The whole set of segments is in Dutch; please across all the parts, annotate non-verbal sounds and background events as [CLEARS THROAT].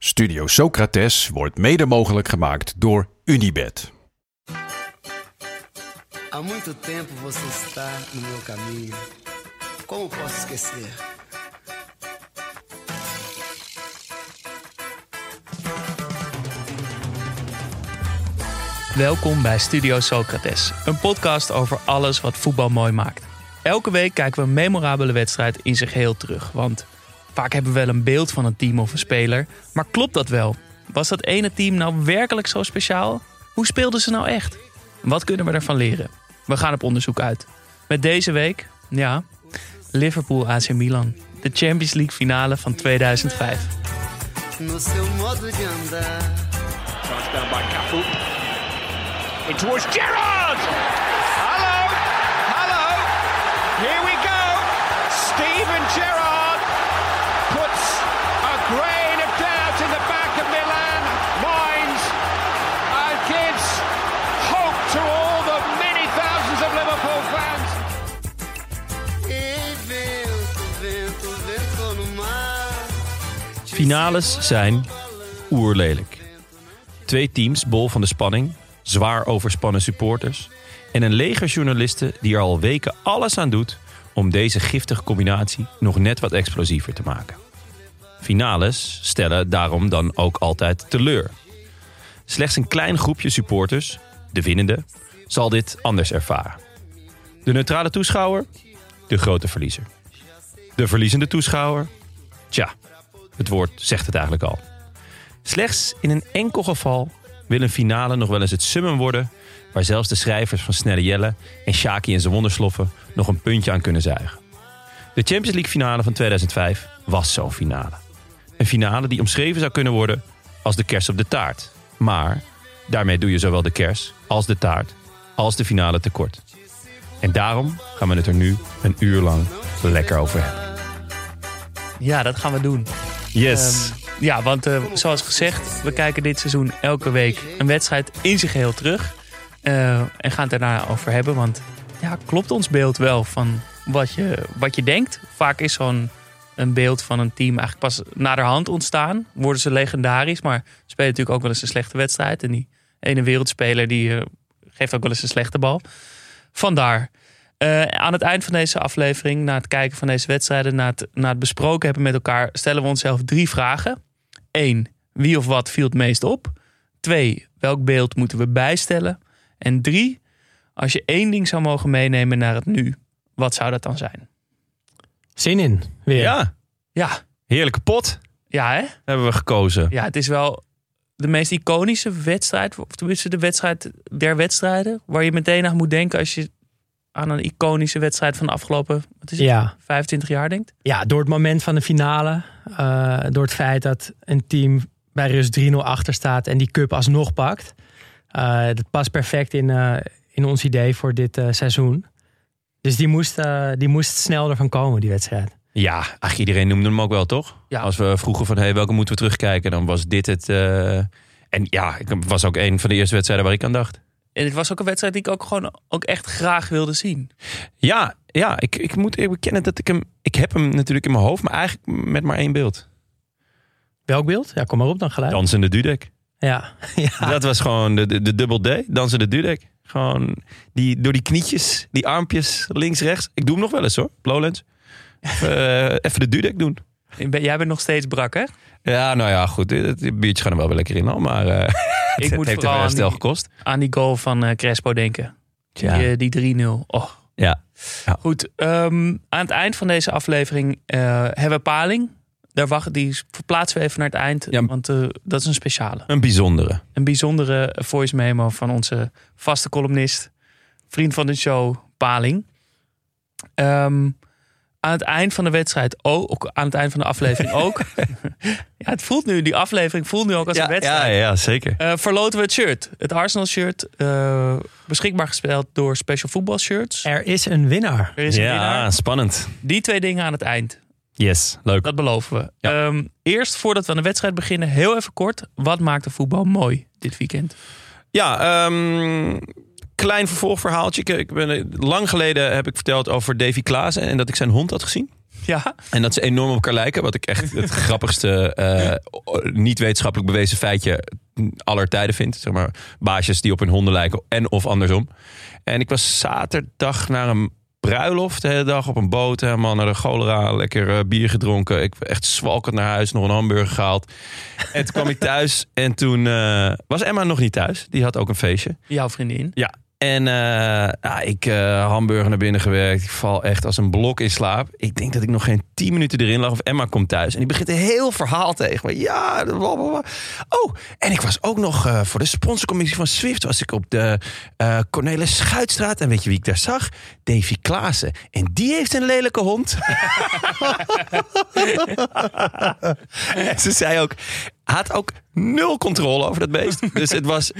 Studio Socrates wordt mede mogelijk gemaakt door Unibed. Há muito tempo você está no meu caminho. Como posso esquecer? Welkom bij Studio Socrates, een podcast over alles wat voetbal mooi maakt. Elke week kijken we een memorabele wedstrijd in zijn geheel terug. Want vaak hebben we wel een beeld van een team of een speler. Maar klopt dat wel? Was dat ene team nou werkelijk zo speciaal? Hoe speelden ze nou echt? Wat kunnen we ervan leren? We gaan op onderzoek uit. Met deze week, ja, Liverpool AC Milan. De Champions League finale van 2005. No seu modo de andar. Touchdown by Cafu. In towards Gerrard! Finales zijn oerlelijk. Twee teams bol van de spanning, zwaar overspannen supporters en een leger journalisten die er al weken alles aan doet om deze giftige combinatie nog net wat explosiever te maken. Finales stellen daarom dan ook altijd teleur. Slechts een klein groepje supporters, de winnende, zal dit anders ervaren. De neutrale toeschouwer, de grote verliezer. De verliezende toeschouwer, tja, het woord zegt het eigenlijk al. Slechts in een enkel geval wil een finale nog wel eens het summum worden... waar zelfs de schrijvers van Snelle Jelle en Shaki en zijn wondersloffen... nog een puntje aan kunnen zuigen. De Champions League finale van 2005 was zo'n finale. Een finale die omschreven zou kunnen worden als de kers op de taart. Maar daarmee doe je zowel de kers als de taart als de finale tekort. En daarom gaan we het er nu een uur lang lekker over hebben. Ja, dat gaan we doen. Yes. Ehm, ja, want eh, zoals gezegd, we kijken dit seizoen elke week een wedstrijd in zijn geheel terug. Eh, en gaan het daarna over hebben. Want ja, klopt ons beeld wel van wat je, wat je denkt? Vaak is zo'n een beeld van een team eigenlijk pas naderhand ontstaan. Worden ze legendarisch, maar spelen natuurlijk ook wel eens een slechte wedstrijd. En die ene wereldspeler die eh, geeft ook wel eens een slechte bal. Vandaar. Eh, aan het eind van deze aflevering, na het kijken van deze wedstrijden, na het, na het besproken hebben met elkaar, stellen we onszelf drie vragen. Eén, wie of wat viel het meest op? Twee, welk beeld moeten we bijstellen? En drie, als je één ding zou mogen meenemen naar het nu, wat zou dat dan zijn? Zin in, weer. Ja, Ja, heerlijke pot ja hè? hebben we gekozen. Ja, het is wel de meest iconische wedstrijd, of tenminste de wedstrijd der wedstrijden, waar je meteen aan moet denken als je aan een iconische wedstrijd van de afgelopen wat is het, Ja. 25 jaar denkt. Ja, door het moment van de finale. eh, door het feit dat een team bij rust 3-0 achter staat en die cup alsnog pakt. Eh, dat past perfect in, eh, in ons idee voor dit eh, seizoen. Dus die moest, eh, die moest snel ervan komen, die wedstrijd. Ja, ach, iedereen noemde hem ook wel, toch? Ja. Als we vroegen van, hey, welke moeten we terugkijken? Dan was dit het... eh, En ja, ik was ook een van de eerste wedstrijden waar ik aan dacht. En het was ook een wedstrijd die ik ook gewoon ook echt graag wilde zien. Ja, ja ik, ik moet even bekennen dat ik hem... Ik heb hem natuurlijk in mijn hoofd, maar eigenlijk met maar één beeld. Welk beeld? Ja, kom maar op dan gelijk. Dansende Dudek. Ja. [LAUGHS] ja. Dat was gewoon de, de, de dubbel D, Dansende Dudek. Gewoon die, door die knietjes, die armpjes, links, rechts. Ik doe hem nog wel eens hoor, Lowlands. Even, eh, even de Dudek doen. Jij bent nog steeds brak, hè? Ja, nou ja, goed. Het biertje gaat er wel weer lekker in al. Maar eh [LAUGHS] Ik het moet heeft vooral gekost. aan die goal van eh, Crespo denken. Ja. Die, eh, die 3-0. Oh. Ja. Goed, ehm, aan het eind van deze aflevering hebben we Paling. Daar wacht, die verplaatsen we even naar het eind. Ja. Want dat is een speciale. Een bijzondere. Een bijzondere voice memo van onze vaste columnist. Vriend van de show, Paling. Ehm, aan het eind van de wedstrijd ook. Aan het eind van de aflevering ook. [LAUGHS] ja, het voelt nu, die aflevering voelt nu ook als een wedstrijd. ja, ja, zeker. Eh, verloten we het shirt. Het Arsenal shirt. eh, beschikbaar gesteld door Special Football Shirts. Er is een winnaar. Er is een Ja, winnaar. spannend. Die twee dingen aan het eind. Yes, leuk. Dat beloven we. Ja. Ehm, eerst, voordat we aan de wedstrijd beginnen, heel even kort. Wat maakt de voetbal mooi dit weekend? Ja, ehm, klein vervolgverhaaltje. Ik, ik ben, lang geleden heb ik verteld over Davy Klaassen en dat ik zijn hond had gezien. Ja, En dat ze enorm op elkaar lijken. Wat ik echt [LAUGHS] het grappigste eh, niet-wetenschappelijk bewezen feitje aller tijden vind. Zeg maar, baasjes die op hun honden lijken en of andersom. En ik was zaterdag naar een bruiloft de hele dag op een boot. Helemaal naar de cholera, lekker eh, bier gedronken. Ik echt zwalkend naar huis, nog een hamburger gehaald. En toen kwam ik thuis en toen eh, was Emma nog niet thuis. Die had ook een feestje. jouw vriendin. Ja. En eh, ik uh, hamburger naar binnen gewerkt. Ik val echt als een blok in slaap. Ik denk dat ik nog geen tien minuten erin lag. Of Emma komt thuis. En die begint een heel verhaal tegen me. Ja. Oh, en ik was ook nog uh, voor de sponsorcommissie van Swift. Was ik op de Cornelis Schuitstraat. En weet je wie ik daar zag? Davy Klaassen. En die heeft een lelijke hond. [LAUGHS] ze zei ook... Had ook nul controle over dat beest. Dus het was...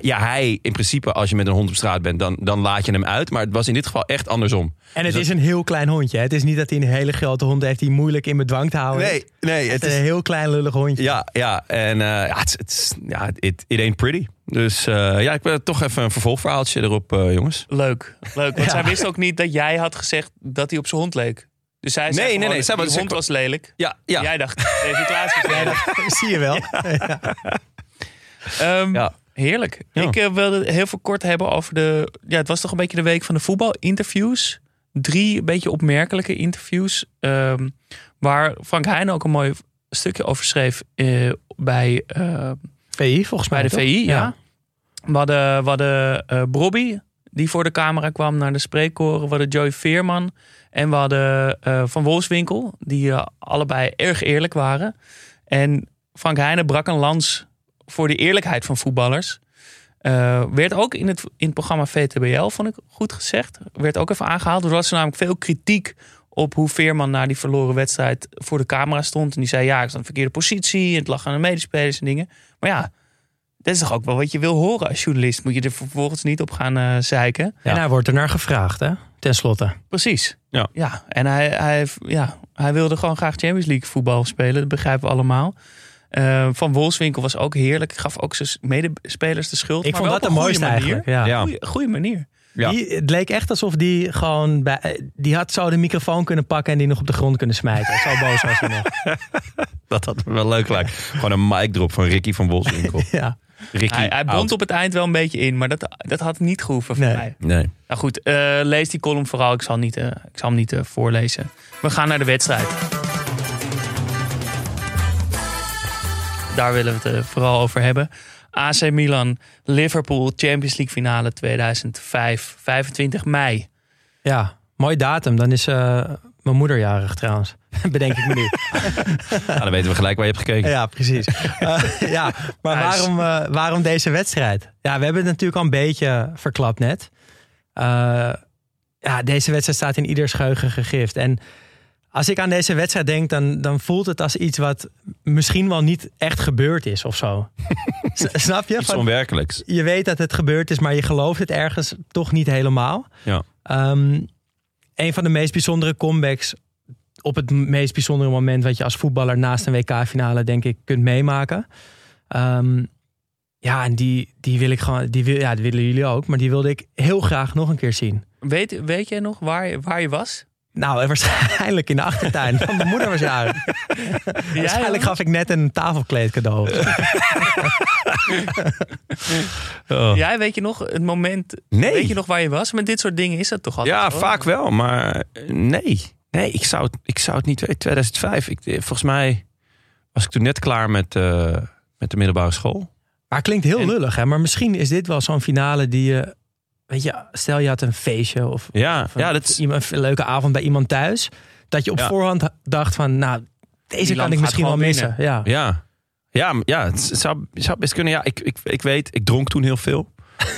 ja, hij in principe, als je met een hond op straat bent, dan, dan laat je hem uit. Maar het was in dit geval echt andersom. En het Dus is een heel klein hondje. hè? Het is niet dat hij een hele grote hond heeft die moeilijk in bedwang te houden. Nee, nee, het het is een heel klein lullig hondje. Ja, ja, en eh, ja, het, het, is- ja, it, it ain't pretty. Dus eh, ja, ik wil toch even een vervolgverhaaltje erop, eh, jongens. Leuk, leuk. Want [LAUGHS] Ja. zij wist ook niet dat jij had gezegd dat hij op zijn hond leek. Dus zij zei Nee, nee, gewoon, nee, zij die was- hond was lelijk. Ja, ja. Jij dacht, Davy Klaas is [LAUGHS] lelijk. [LAUGHS] Zie je wel. Ehm, Ja. Heerlijk. Ja. Ik eh, wilde heel veel kort hebben over de... Ja, het was toch een beetje de week van de voetbalinterviews. Drie een beetje opmerkelijke interviews. ehm, waar Frank Heijn ook een mooi stukje over schreef eh, bij, eh, VI volgens mij bij de toch? VI. Ja. We hadden, we hadden Brobby, die voor de camera kwam naar de spreekkoren. We hadden Joey Veerman. En we hadden Van Wolfswinkel, die allebei erg eerlijk waren. En Frank Heijnen brak een lans voor de eerlijkheid van voetballers. Eh, werd ook in het, in het programma VTBL, vond ik goed gezegd. Werd ook even aangehaald. Er was namelijk veel kritiek op hoe Veerman na die verloren wedstrijd voor de camera stond. En die zei, ja, ik stond in de verkeerde positie. En het lag aan de medespelers en dingen. Maar ja, dat is toch ook wel wat je wil horen als journalist. Moet je er vervolgens niet op gaan eh, zeiken. En hij wordt er naar gevraagd, hè? Ten slotte. Precies. Ja. ja. En hij, hij, ja, hij wilde gewoon graag Champions League voetbal spelen. Dat begrijpen we allemaal. Eh, van Wolfswinkel was ook heerlijk. Gaf ook zijn medespelers de schuld. Ik maar vond wel dat de een mooiste manier. eigenlijk. Ja. Ja. Goeie, goede manier. Ja. Die, het leek echt alsof die gewoon... Bij, eh, die had zo de microfoon kunnen pakken en die nog op de grond kunnen smijten. Zo boos was hij nog. [LAUGHS] Dat had me wel leuk lijkt. Gewoon een mic drop van Ricky van Wolfswinkel. [LAUGHS] Ja. Ricky Hij, hij bond op het eind wel een beetje in. Maar dat, dat had niet gehoeven voor Nee. mij. Nee. Nou goed, eh, lees die column vooral. Ik zal, niet, eh, ik zal hem niet voorlezen. We gaan naar de wedstrijd. Daar willen we het eh, vooral over hebben. AC Milan, Liverpool, Champions League finale 2005, 25 mei. ja, mooi datum. Dan is eh, mijn moeder jarig trouwens. [LAUGHS] Bedenk ik me nu. [LAUGHS] Nou, dan weten we gelijk waar je hebt gekeken. Ja, precies. [LAUGHS] Eh, ja, maar waarom, eh, waarom deze wedstrijd? Ja, we hebben het natuurlijk al een beetje verklapt net. Eh, ja, deze wedstrijd staat in ieders geheugen gegrift. En als ik aan deze wedstrijd denk, dan, dan voelt het als iets wat misschien wel niet echt gebeurd is of zo. [LAUGHS] Snap je? Iets Van, onwerkelijks. je weet dat het gebeurd is, maar je gelooft het ergens toch niet helemaal. Ja. Ehm, een van de meest bijzondere comebacks op het meest bijzondere moment wat je als voetballer naast een WK-finale denk ik kunt meemaken. Ehm, ja, en die, die wil ik gewoon, die, wil, ja, die willen jullie ook, maar die wilde ik heel graag nog een keer zien. Weet, weet jij nog waar, waar je was? Nou, waarschijnlijk in de achtertuin van mijn moeder was jarig. Waarschijnlijk [LAUGHS] gaf ik net een tafelkleed cadeau. [LAUGHS] Oh. Jij weet je nog het moment? Nee. Weet je nog waar je was? Met dit soort dingen is dat toch altijd? Ja, hoor? vaak wel, maar eh, nee. Nee, ik zou het, ik zou het niet weten. 2005, ik, eh, volgens mij was ik toen net klaar met, eh, met de middelbare school. Maar het klinkt heel En- lullig, hè? Maar misschien is dit wel zo'n finale die je... Weet je, stel je had een feestje of, Ja, of een, ja dat is, iemand, een leuke avond bij iemand thuis. Dat je op Ja. voorhand dacht van, nou, deze kan ik misschien wel missen. Ja. ja. Ja, ja, het zou, het zou best kunnen. Ja, ik, ik, ik weet, ik dronk toen heel veel. [LAUGHS]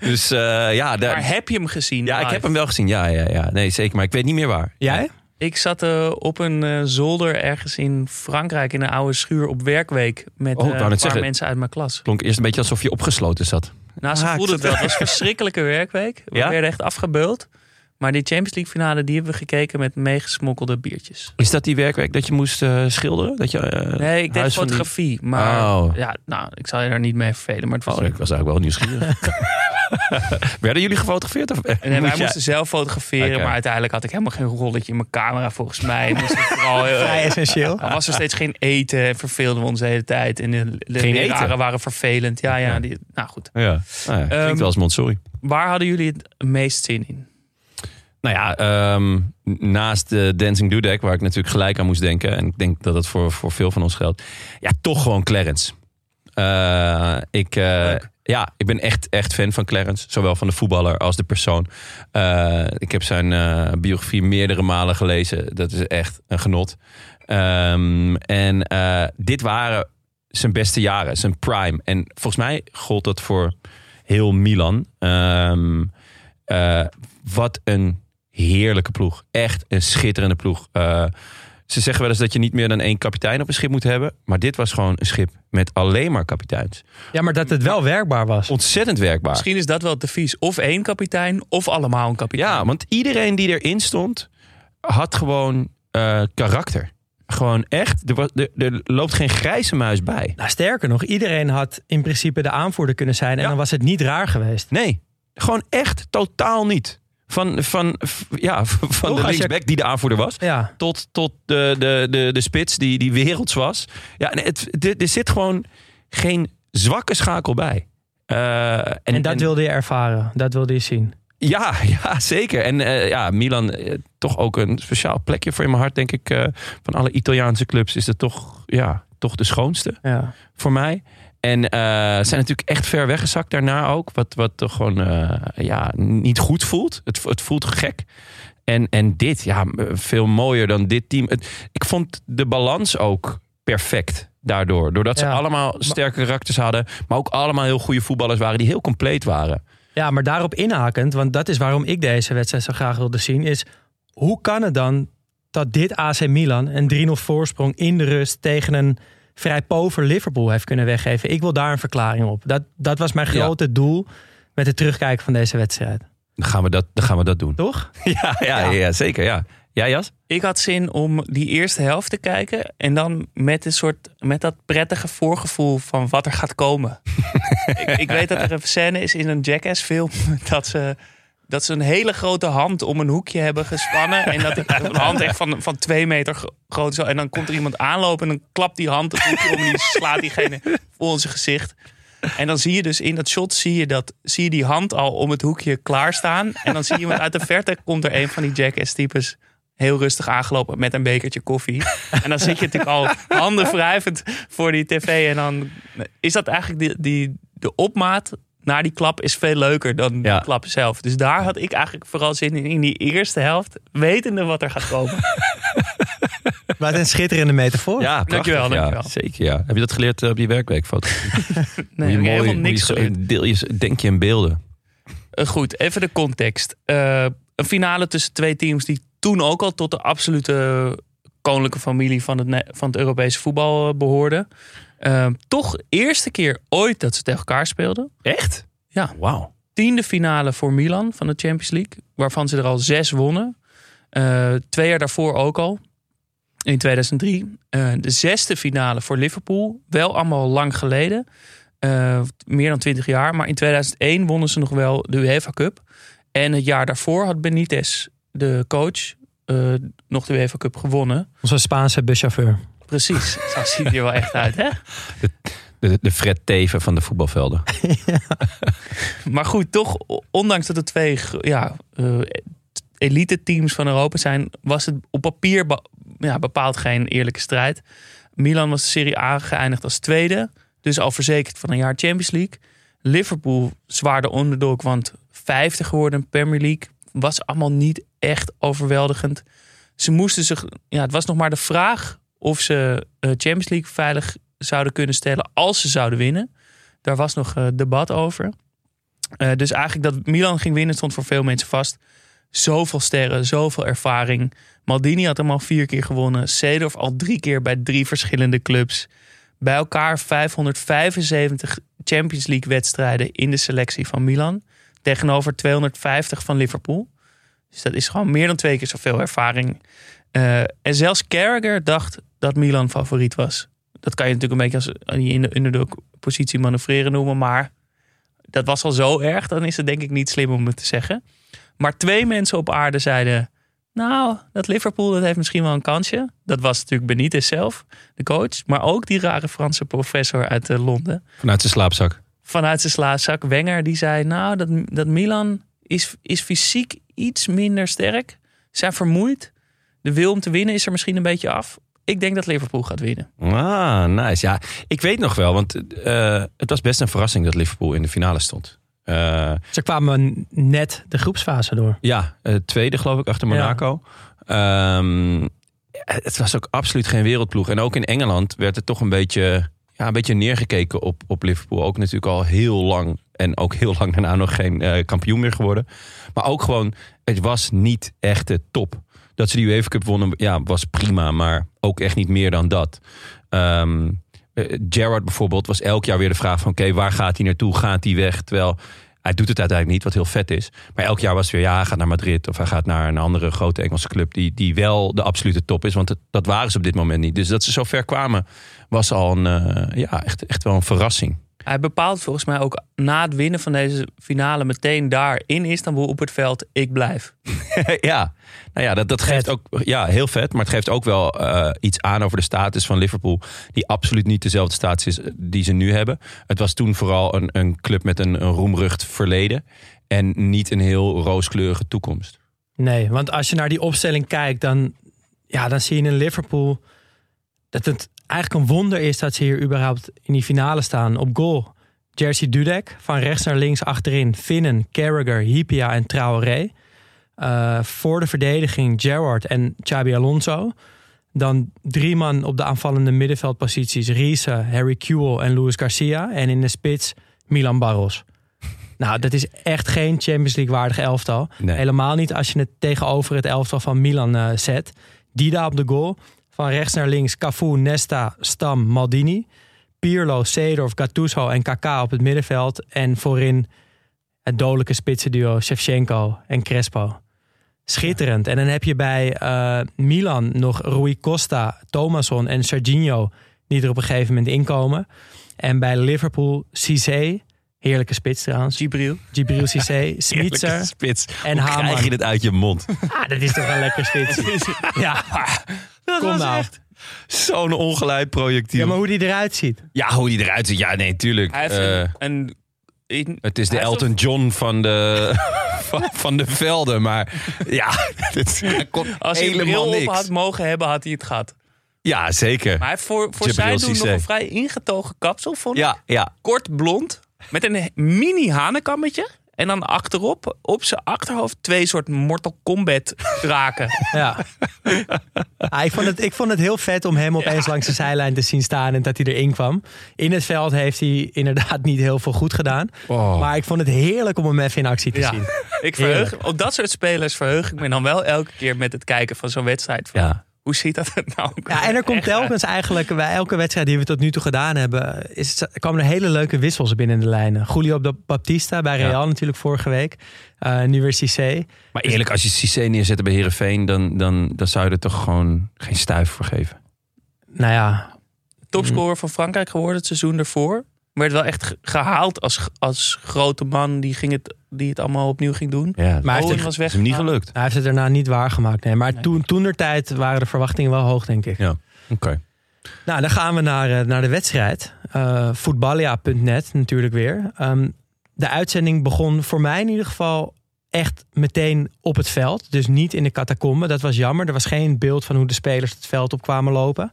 dus eh, ja, daar- Maar heb je hem gezien? ja, ik heb hem wel gezien. Ja, ja, ja, nee, zeker. Maar ik weet niet meer waar. Jij? Ik zat eh, op een eh, zolder ergens in Frankrijk in een oude schuur op werkweek met Oh, eh, een paar zeggen. mensen uit mijn klas. Klonk eerst een beetje alsof je opgesloten zat. Nou, ze Ah, het wel. Het was een verschrikkelijke werkweek. We Ja? werden echt afgebeuld. Maar die Champions League finale, die hebben we gekeken met meegesmokkelde biertjes. Is dat die werkwerk dat je moest eh, schilderen? Dat je, eh, Nee, ik deed die- fotografie. Maar Oh. ja, nou, ik zal je daar niet mee vervelen. Maar het was Oh, ik was eigenlijk wel nieuwsgierig. [LAUGHS] Werden jullie gefotografeerd? Of, En wij jij- moesten zelf fotograferen, maar uiteindelijk had ik helemaal geen rolletje in mijn camera volgens mij. Moest ik vooral, heel- [LAUGHS] Vrij essentieel. er was er steeds geen eten en verveelden we ons de hele tijd. En de, de Geen leraren eten? waren vervelend. Ja, ja, die, nou goed. Ja, nou ja klinkt Ehm, wel als Montessori. Waar hadden jullie het meest zin in? Nou ja, ehm, naast de Dancing Dudek, waar ik natuurlijk gelijk aan moest denken. En ik denk dat het voor, voor veel van ons geldt. Ja, toch gewoon Clarence. Eh, ik, eh, ja, ik ben echt, echt fan van Clarence. Zowel van de voetballer als de persoon. Eh, ik heb zijn eh, biografie meerdere malen gelezen. Dat is echt een genot. Ehm, en eh, dit waren zijn beste jaren, zijn prime. En volgens mij gold dat voor heel Milan. Ehm, eh, wat een heerlijke ploeg. Echt een schitterende ploeg. Eh, ze zeggen wel eens dat je niet meer dan één kapitein op een schip moet hebben. Maar dit was gewoon een schip met alleen maar kapiteins. Ja, maar dat het wel werkbaar was. Ontzettend werkbaar. Misschien is dat wel het devies. Of één kapitein, of allemaal een kapitein. Ja, want iedereen die erin stond, had gewoon eh, karakter. Gewoon echt, er, was, er, er loopt geen grijze muis bij. Nou, sterker nog, iedereen had in principe de aanvoerder kunnen zijn. En Ja. dan was het niet raar geweest. Nee, gewoon echt totaal niet. Van, van, ja, [LAUGHS] van Toch, de je- linksback die de aanvoerder was. Ja, tot, tot de, de, de, de spits die, die werelds was. Ja, het, er, zit gewoon geen zwakke schakel bij. Eh, en, en, dat wilde je ervaren. Dat wilde je zien. Ja, [LAUGHS] ja, zeker. En eh, ja, Milan, eh, toch ook een speciaal plekje voor in mijn hart, denk ik. van alle Italiaanse clubs is het toch, ja, toch de schoonste Ja. voor mij. En eh, zijn natuurlijk echt ver weggezakt daarna ook. Wat, wat toch gewoon eh, ja, niet goed voelt. Het, het voelt gek. En, en dit, ja, veel mooier dan dit team. Het- ik vond de balans ook perfect daardoor. Doordat ze Ja. allemaal sterke karakters hadden. Maar ook allemaal heel goede voetballers waren die heel compleet waren. ja, maar daarop inhakend, want dat is waarom ik deze wedstrijd zo graag wilde zien, is hoe kan het dan dat dit AC Milan een 3-0 voorsprong in de rust tegen een vrij pover Liverpool heeft kunnen weggeven? Ik wil daar een verklaring op. Dat, dat was mijn Ja. grote doel met het terugkijken van deze wedstrijd. Dan gaan we dat, dan gaan we dat doen. Toch? [LAUGHS] Ja, ja, ja. zeker. Ja. Ja, Jas? Ik had zin om die eerste helft te kijken. En dan met een soort met dat prettige voorgevoel van wat er gaat komen. [LAUGHS] ik, ik weet dat er een scène is in een Jackass film [LAUGHS] dat ze. Dat ze een hele grote hand om een hoekje hebben gespannen. En dat [LAUGHS] een hand echt van, van twee meter gro- groot is. En dan komt er iemand aanlopen en dan klapt die hand het hoekje om. En die slaat diegene voor zijn gezicht. En dan zie je dus in dat shot zie je, dat, zie je die hand al om het hoekje klaarstaan. En dan zie je iemand uit de verte komt er een van die Jackass types heel rustig aangelopen met een bekertje koffie. En dan zit je natuurlijk al handen wrijvend voor die tv. En dan is dat eigenlijk die, die, de opmaat naar die klap is veel leuker dan Ja. de klap zelf. Dus daar had ik eigenlijk vooral zin in, in die eerste helft. Wetende wat er gaat komen. [LAUGHS] Wat een schitterende metafoor. Ja, prachtig, Dankjewel, ja. dankjewel. Zeker, ja. Heb je dat geleerd eh, op je werkweekfoto? [LAUGHS] Nee, ik heb helemaal niks zo, geleerd. deel je, denk je in beelden. Eh, goed, even de context. Eh, een finale tussen twee teams die toen ook al tot de absolute koninklijke familie van het, van het Europese voetbal eh, behoorden. Eh, toch eerste keer ooit dat ze tegen elkaar speelden. Echt? Ja. Wauw. Tiende finale voor Milan van de Champions League, waarvan ze er al zes wonnen. Eh, twee jaar daarvoor ook al, in 2003. Eh, de zesde finale voor Liverpool, wel allemaal lang geleden. Eh, meer dan 20 jaar. Maar in 2001 wonnen ze nog wel de UEFA Cup. En het jaar daarvoor had Benitez, de coach, nog de UEFA Cup gewonnen. Onze Spaanse buschauffeur. Precies, [LAUGHS] zo ziet hij er wel echt uit, hè? De, de Fred Teven van de voetbalvelden. [LAUGHS] Maar goed, toch, ondanks dat het twee ja, eh, elite teams van Europa zijn, was het op papier be- ja, bepaald geen eerlijke strijd. Milan was de Serie A geëindigd als tweede, dus al verzekerd van een jaar Champions League. Liverpool zwaar de want vijfde geworden in Premier League. Was allemaal niet echt overweldigend. Ze moesten zich, ja, het was nog maar de vraag of ze eh, Champions League veilig zouden kunnen stellen als ze zouden winnen. Daar was nog eh, debat over. Eh, dus eigenlijk dat Milan ging winnen stond voor veel mensen vast. Zoveel sterren, zoveel ervaring. Maldini had hem al vier keer gewonnen. Seedorf al drie keer bij drie verschillende clubs. Bij elkaar 575 Champions League wedstrijden in de selectie van Milan. Tegenover 250 van Liverpool. Dus dat is gewoon meer dan twee keer zoveel ervaring. Eh, en zelfs Carragher dacht dat Milan favoriet was. Dat kan je natuurlijk een beetje als in de underdog positie manoeuvreren noemen. Maar dat was al zo erg, dan is het denk ik niet slim om het te zeggen. Maar twee mensen op aarde zeiden... Nou, dat Liverpool dat heeft misschien wel een kansje. Dat was natuurlijk Benitez zelf, de coach. Maar ook die rare Franse professor uit eh, Londen. Vanuit zijn slaapzak. Vanuit zijn slaapzak. Wenger, die zei... Nou, dat, dat Milan is, is fysiek iets minder sterk. Zijn vermoeid. De wil om te winnen is er misschien een beetje af. Ik denk dat Liverpool gaat winnen. Ah, nice. Ja, ik weet nog wel, want eh, het was best een verrassing dat Liverpool in de finale stond. Eh, Ze kwamen net de groepsfase door. ja, eh, tweede geloof ik achter Monaco. Ehm, het was ook absoluut geen wereldploeg. En ook in Engeland werd het toch een beetje, ja, een beetje neergekeken op, op Liverpool. Ook natuurlijk al heel lang. En ook heel lang daarna nog geen eh, kampioen meer geworden. Maar ook gewoon, het was niet echt de top. Dat ze die UEFA Cup wonnen, ja, was prima. Maar ook echt niet meer dan dat. Ehm eh, Gerrard bijvoorbeeld was elk jaar weer de vraag van... oké, waar gaat hij naartoe? Gaat hij weg? Terwijl hij doet het uiteindelijk niet, wat heel vet is. Maar elk jaar was weer, ja, hij gaat naar Madrid... of hij gaat naar een andere grote Engelse club... die, die wel de absolute top is. Want dat waren ze op dit moment niet. Dus dat ze zo ver kwamen, was al een, eh, ja, echt, echt wel een verrassing. Hij bepaalt volgens mij ook na het winnen van deze finale meteen daar in Istanbul op het veld. Ik blijf. [LAUGHS] ja, nou ja, dat, dat geeft ook ja, heel vet. Maar het geeft ook wel eh, iets aan over de status van Liverpool. Die absoluut niet dezelfde status is eh, die ze nu hebben. Het was toen vooral een, een club met een, een roemrucht verleden. En niet een heel rooskleurige toekomst. Nee, want als je naar die opstelling kijkt, dan, ja, dan zie je in Liverpool dat het eigenlijk een wonder is dat ze hier überhaupt in die finale staan. Op goal, Jersey Dudek, van rechts naar links achterin, Finnen, Carragher, Hipia en Traoré. Eh, voor de verdediging Gerrard en Xabi Alonso. Dan drie man op de aanvallende middenveldposities. Riese, Harry Kewell en Luis Garcia. En in de spits Milan Barros. [LAUGHS] Nou, dat is echt geen Champions League waardig elftal. Nee. Helemaal niet als je het tegenover het elftal van Milan eh, zet. Dida op de goal. Van rechts naar links Cafu, Nesta, Stam, Maldini. Pirlo, Seedorf, Gattuso en Kaká op het middenveld. En voorin het dodelijke spitsenduo Shevchenko en Crespo. Schitterend. En dan heb je bij eh, Milan nog Rui Costa, Thomasson en Serginho... die er op een gegeven moment inkomen. En bij Liverpool Cissé, heerlijke spits trouwens. Gibril. Gibril Cissé, [LAUGHS] Smitser spits. en Hoe krijg Haman. je het uit je mond? Ah, dat is toch een lekker spits. [LAUGHS] ja, kom nou. Zo'n ongeleid projectiel. Ja, maar hoe die eruit ziet. Ja, hoe die eruit ziet. Ja, nee, tuurlijk. Hij heeft Eh, een, een, een- het is de hij heeft Elton John van de, [LAUGHS] van, van de velden. Maar [LAUGHS] ja, dit hij kon Als hij een helemaal bril op niks. had mogen hebben, had hij het gehad. Ja, zeker. Maar hij heeft voor, voor zijn doen nog Cissé. een vrij ingetogen kapsel. Vond ik. Ja, ja. Kort blond. Met een mini hanenkammetje. En dan achterop, op zijn achterhoofd, twee soort Mortal Kombat draken. [LAUGHS] Ja. Ah, ik, vond het, ik vond het heel vet om hem opeens langs de zijlijn te zien staan en dat hij erin kwam. In het veld heeft hij inderdaad niet heel veel goed gedaan. Oh. Maar ik vond het heerlijk om hem even in actie te Ja. zien. Ik verheug, op dat soort spelers verheug ik me dan wel elke keer met het kijken van zo'n wedstrijd. Van, Ja. Hoe ziet dat er nou? Ja, en er komt telkens eigenlijk bij elke wedstrijd die we tot nu toe gedaan hebben, is het, er komen er hele leuke wissels binnen de lijnen. Julio Baptista bij Real Ja. natuurlijk vorige week. Eh, nu weer Cissé. Maar eerlijk, als je Cissé neerzet bij Heerenveen... Dan, dan, dan zou je er toch gewoon geen stuif voor geven. Nou ja, Topscorer van Frankrijk geworden het seizoen ervoor. Werd wel echt ge- gehaald als, als grote man die, ging het, die het allemaal opnieuw ging doen. Ja, Maar hij heeft er- was is weg. hem niet gelukt. hij heeft het daarna niet waargemaakt. Nee. Maar toen, toen der tijd waren de verwachtingen wel hoog, denk ik. Ja, oké. Nou, dan gaan we naar, eh, naar de wedstrijd. Eh voetballia.net natuurlijk weer. Ehm, de uitzending begon voor mij in ieder geval echt meteen op het veld. Dus niet in de catacombe. Dat was jammer. Er was geen beeld van hoe de spelers het veld op kwamen lopen.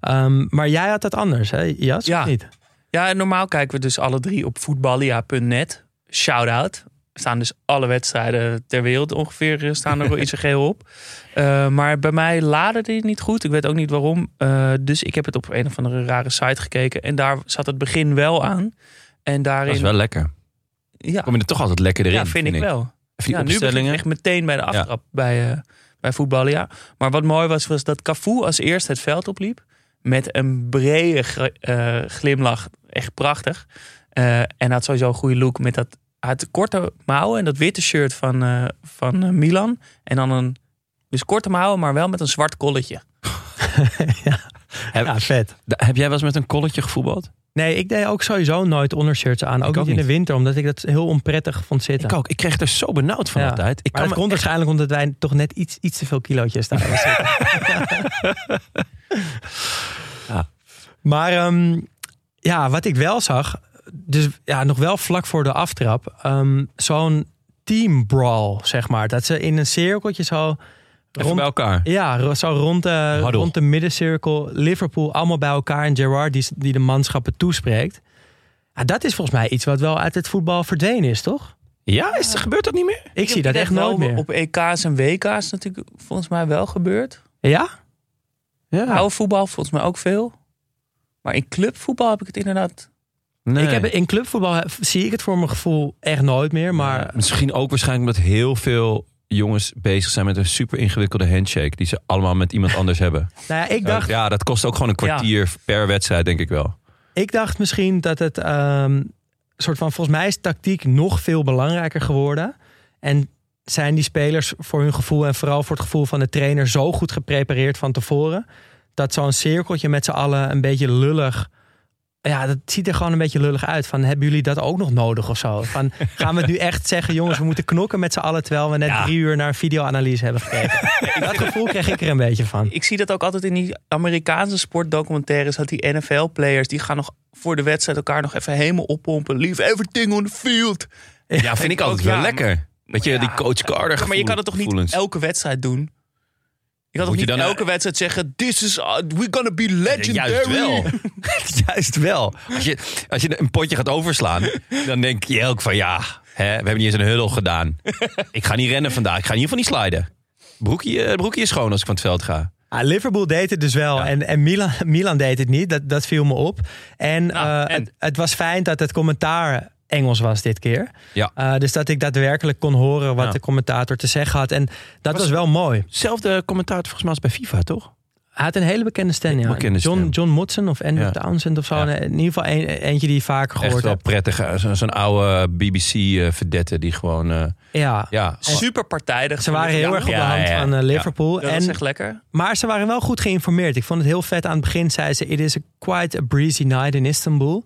Ehm, maar jij had dat anders, hè Jas? Ja. Of niet? Ja, normaal kijken we dus alle drie op voetballia.net. Shout-out. Er staan dus alle wedstrijden ter wereld ongeveer eh, staan er wel [LAUGHS] iets geheel op. Eh, maar bij mij laadde dit niet goed. Ik weet ook niet waarom. Eh, dus ik heb het op een of andere rare site gekeken. En daar zat het begin wel aan. En daarin... Dat is wel lekker. ja, Kom je er toch altijd lekker erin, ja, vind ik wel. Even die Ja, nu begin ik echt meteen bij de aftrap bij, eh bij voetballia. Maar wat mooi was, was dat Cafu als eerste het veld opliep. Met een brede glimlach. Echt prachtig. Eh, en had sowieso een goede look met dat hij had korte mouwen en dat witte shirt van, eh, van eh, Milan. En dan een, dus korte mouwen, maar wel met een zwart kolletje. [LAUGHS] Heb, Ja, vet. heb jij wel eens met een kolletje gevoetbald? Nee, ik deed ook sowieso nooit ondershirts aan. Ook, ook niet in de winter, omdat ik dat heel onprettig vond zitten. Ik ook. Ik kreeg er zo benauwd van Ja. altijd. Ik maar kan dat komt waarschijnlijk omdat wij toch net iets, iets te veel kilootjes daar zitten. Ja. [LAUGHS] Maar ehm, ja, wat ik wel zag, dus ja, nog wel vlak voor de aftrap, ehm, zo'n team brawl, zeg maar. Dat ze in een cirkeltje zo even bij elkaar. ja, zo rond de, Huddle. rond de middencirkel, Liverpool allemaal bij elkaar en Gerard die, die de manschappen toespreekt. Ja, dat is volgens mij iets wat wel uit het voetbal verdwenen is, toch? Ja, is, gebeurt dat niet meer? Ik zie dat echt nooit meer. Op EK's en WK's natuurlijk volgens mij wel gebeurd. Ja? Ja. Oude voetbal volgens mij ook veel. Maar in clubvoetbal heb ik het inderdaad... Nee. Ik heb, in clubvoetbal zie ik het voor mijn gevoel echt nooit meer. Maar Misschien ook waarschijnlijk omdat heel veel jongens bezig zijn met een super ingewikkelde handshake. Die ze allemaal met iemand anders hebben. [LAUGHS] nou ja, ik, dacht, Ja, dat kost ook gewoon een kwartier per wedstrijd, denk ik wel. ik dacht misschien dat het ehm, soort van, volgens mij is tactiek nog veel belangrijker geworden. En zijn die spelers voor hun gevoel en vooral voor het gevoel van de trainer zo goed geprepareerd van tevoren. Dat zo'n cirkeltje met z'n allen een beetje lullig. Ja, dat ziet er gewoon een beetje lullig uit. Van, hebben jullie dat ook nog nodig of zo? Van, [LAUGHS] gaan we het nu echt zeggen, jongens, we moeten knokken met z'n allen... terwijl we net Ja. drie uur naar een videoanalyse hebben gekeken? [LAUGHS] dat gevoel kreeg ik er een beetje van. Ik zie dat ook altijd in die Amerikaanse sportdocumentaires. Dat die NFL-players, die gaan nog voor de wedstrijd elkaar nog even helemaal oppompen. Leave everything on the field. Ja, vind ik altijd ook, wel ja, lekker. Weet je, die coach Carter maar je kan het toch niet gevoelens. elke wedstrijd doen? Je kan toch Moet je niet dan- elke wedstrijd zeggen... This is, uh, we're gonna be legendary. Juist wel. [LAUGHS] Juist wel. Als je, als je een potje gaat overslaan, dan denk je ook van ja, hè, we hebben niet eens een huddle gedaan. Ik ga niet rennen vandaag. Ik ga in ieder geval niet sliden. Broekje, eh, broekje is schoon als ik van het veld ga. Ah, Liverpool deed het dus wel. Ja. En, en Milan, Milan deed het niet. Dat, dat viel me op. En, Nou, eh, en? Het, het was fijn dat het commentaar Engels was dit keer. Ja. Eh, dus dat ik daadwerkelijk kon horen wat Ja. de commentator te zeggen had. En dat was, wel mooi. Zelfde commentaar volgens mij als bij FIFA, toch? Hij had een hele bekende stem. Ja. Bekende John, stem. John Motson of Andrew Ja. Townsend of zo. Ja. In ieder geval een, eentje die je vaker Echt gehoord wel hebt. prettig. eh, zo- Zo'n oude BBC-verdette die gewoon... eh, Ja. ja, Super partijdig. Ze waren heel erg op de Ja, hand ja, van eh, ja. Liverpool. Dat en, is echt lekker. Maar ze waren wel goed geïnformeerd. Ik vond het heel vet aan het begin. Zei ze, it is a quite a breezy night in Istanbul.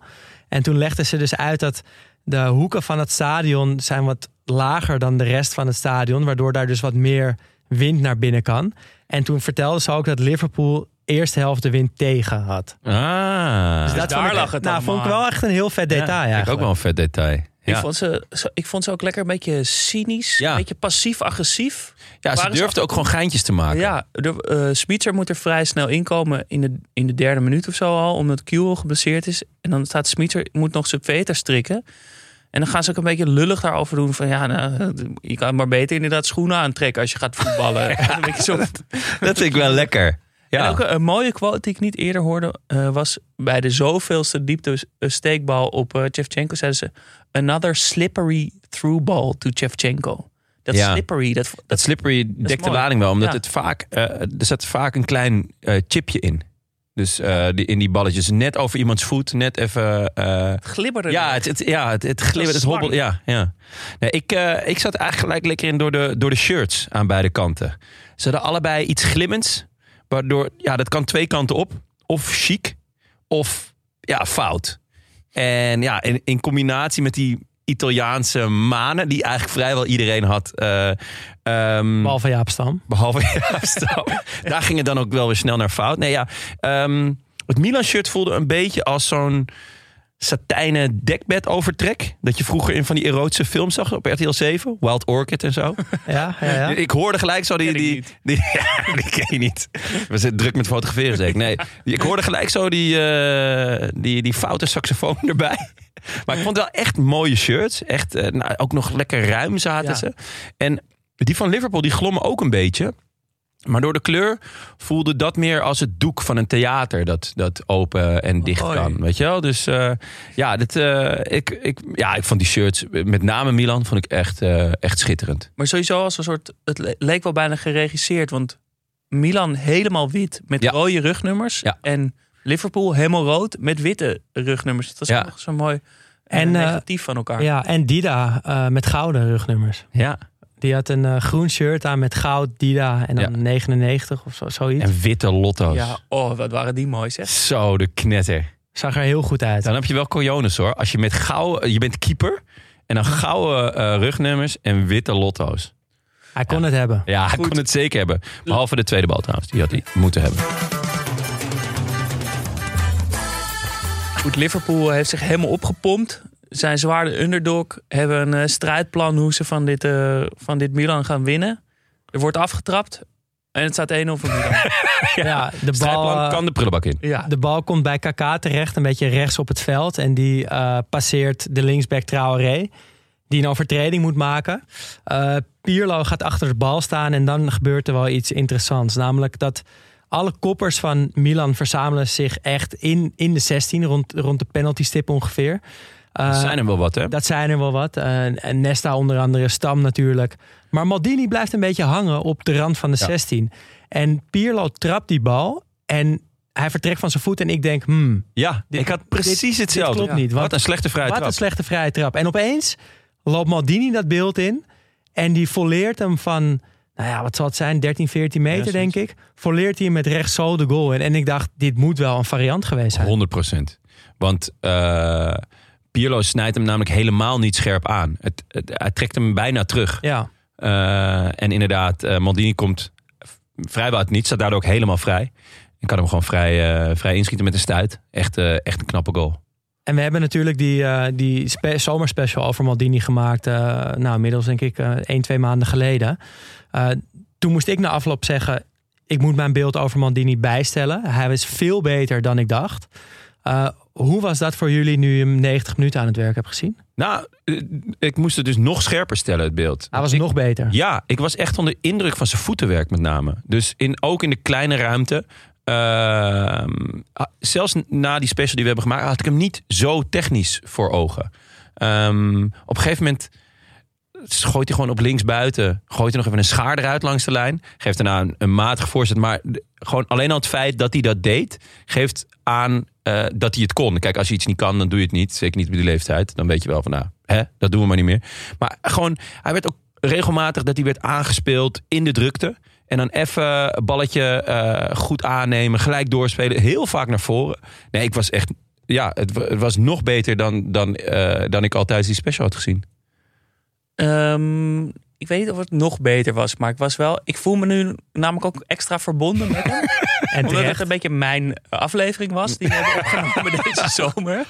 En toen legden ze dus uit dat de hoeken van het stadion zijn wat lager dan de rest van het stadion. Waardoor daar dus wat meer wind naar binnen kan. En toen vertelden ze ook dat Liverpool eerste helft de wind tegen had. Ah. Dus dat daar ik, lag het nou, dan vond ik wel echt een heel vet detail ja, eigenlijk. ik ook wel een vet detail. Ik, vond ze, ik vond ze ook lekker een beetje cynisch. Ja. Een beetje passief-agressief. ja ze durfden ook gewoon geintjes te maken. Ja, de, Spitzer moet er vrij snel inkomen in de, in de derde minuut of zo al. Omdat Kuhl geblesseerd is. En dan staat Spitzer, moet nog zijn veter strikken. En dan gaan ze ook een beetje lullig daarover doen. Van ja, nou, je kan maar beter inderdaad schoenen aantrekken als je gaat voetballen. [LAUGHS] Zo. Dat vind ik wel lekker. Ja. En ook een, een mooie quote die ik niet eerder hoorde, eh, was bij de zoveelste diepte steekbal op uh. Zeiden ze, another slippery through ball to Shevchenko. Dat Ja. slippery, dat, Dat dat slippery dekt de lading wel, omdat Ja. het vaak, eh, er zat vaak een klein chipje in. Dus die, in die balletjes, net over iemands voet, net even. glibberde. ja, het, het, ja, het, het glibbert, het slang. hobbelt. Ja, ja. Nee, ik, ik zat eigenlijk gelijk lekker in door de, door de shirts aan beide kanten. Ze hadden allebei iets glimmends, waardoor, ja, dat kan twee kanten op. Of chic, of ja, fout. En ja, in, in combinatie met die Italiaanse manen, die eigenlijk vrijwel iedereen had. eh, ehm, Behalve Jaap Stam. Behalve. [LAUGHS] Daar ging het dan ook wel weer snel naar fout. Nee, ja, ehm, het Milan-shirt voelde een beetje als zo'n satijnen dekbed overtrek. Dat je vroeger in van die erotische films zag op RTL 7. Wild Orchid en zo. [LAUGHS] Ja, ja, ja. Ik hoorde gelijk zo die... Die, niet. [LAUGHS] die, ja, die ken je niet. We zitten druk met fotograferen zeker. Nee, ik hoorde gelijk zo die, eh, die, die foute saxofoon [LAUGHS] erbij. Maar ik vond het wel echt mooie shirts. Echt, eh, nou, ook nog lekker ruim zaten Ja. ze. En die van Liverpool, die glommen ook een beetje. Maar door de kleur voelde dat meer als het doek van een theater. Dat, dat open en dicht mooi. kan. Weet je wel? Dus eh, ja, dit, eh, ik, ik, ja, ik vond die shirts, met name Milan, vond ik echt, eh, echt schitterend. Maar sowieso als een soort, het le- leek wel bijna geregisseerd. Want Milan helemaal wit met Ja. rode rugnummers. Ja. En Liverpool helemaal rood met witte rugnummers. Dat is Ja. nog zo mooi. En, negatief van elkaar. ja, en Dida eh, met gouden rugnummers. Ja. Die had een eh, groen shirt aan met goud, Dida en dan Ja. 99 of zo, zoiets. En witte lotto's. Ja, oh, wat waren die mooi zeg. Zo, de knetter. Zag er heel goed uit. Dan heb je wel cojones hoor. Als je met gouden... Je bent keeper. En dan gouden eh, rugnummers en witte lotto's. Hij kon het hebben. Ja, hij Goed. kon het zeker hebben. Behalve de tweede bal trouwens. Die had hij moeten hebben. Goed, Liverpool heeft zich helemaal opgepompt. Zijn zwaar de underdog. Hebben een eh, strijdplan hoe ze van dit, eh, van dit Milan gaan winnen. Er wordt afgetrapt. En het staat 1-0 voor Milan. [LAUGHS] Ja, de bal, Strijdplan eh, kan de prullenbak in. ja. de bal komt bij KK terecht, een beetje rechts op het veld. En die eh, passeert de linksback Traoré. Die een overtreding moet maken. Eh Pierlo gaat achter de bal staan. En dan gebeurt er wel iets interessants. Namelijk dat alle koppers van Milan verzamelen zich echt in, in de 16. Rond, rond de penaltystip ongeveer. Er Eh, zijn er wel wat hè. Dat zijn er wel wat. Eh, en Nesta onder andere, Stam natuurlijk. Maar Maldini blijft een beetje hangen op de rand van de Ja. 16. En Pierlo trapt die bal. En hij vertrekt van zijn voet. En ik denk, hmm, Ja, Dit- ik had precies dit- hetzelfde. dit klopt niet, Wat een slechte vrije wat trap. een slechte vrije trap. En opeens loopt Maldini dat beeld in. En die volleert hem van, nou ja, wat zal het zijn? 13, 14 meter Ja, denk ik. Volleert hij hem met rechts zo de goal in. En ik dacht, dit moet wel een variant geweest zijn. 100% Want eh Pirlo snijdt hem namelijk helemaal niet scherp aan. Het, het- hij trekt hem bijna terug. Ja, Eh, en inderdaad, eh, Maldini komt vrijwel uit niets. Staat daardoor ook helemaal vrij. En kan hem gewoon vrij, eh, vrij inschieten met een stuit. Echt, echt een knappe goal. En we hebben natuurlijk die, die spe- zomerspecial over Maldini gemaakt. nou, inmiddels denk ik 1, 2 maanden geleden. Toen moest ik na afloop zeggen... ik moet mijn beeld over Maldini bijstellen. Hij was veel beter dan ik dacht. Eh, hoe was dat voor jullie nu je hem 90 minuten aan het werk hebt gezien? Nou, eh, ik moest het dus nog scherper stellen, het beeld. Hij was Ik- nog beter. Ja, ik was echt onder indruk van zijn voetenwerk met name. Dus in, ook in de kleine ruimte. ehm, ah, zelfs na die special die we hebben gemaakt, had ik hem niet zo technisch voor ogen. Ehm, op een gegeven moment gooit hij gewoon op links buiten. Gooit hij nog even een schaar eruit langs de lijn. Geeft daarna een, een matige voorzet. Maar gewoon alleen al het feit dat hij dat deed, geeft aan eh, dat hij het kon. Kijk, als je iets niet kan, dan doe je het niet. Zeker niet op die leeftijd. Dan weet je wel van, nou, hè, dat doen we maar niet meer. Maar gewoon, hij werd ook regelmatig dat hij werd aangespeeld in de drukte. En dan even balletje eh, goed aannemen, gelijk doorspelen. Heel vaak naar voren. Nee, ik was echt, ja, het, het was nog beter dan, dan, eh, dan ik altijd die special had gezien. Ehm, ik weet niet of het nog beter was, maar ik was wel. Ik voel me nu namelijk ook extra verbonden met hem. [LAUGHS] En omdat het een beetje mijn aflevering was die we hebben opgenomen [LAUGHS] deze zomer.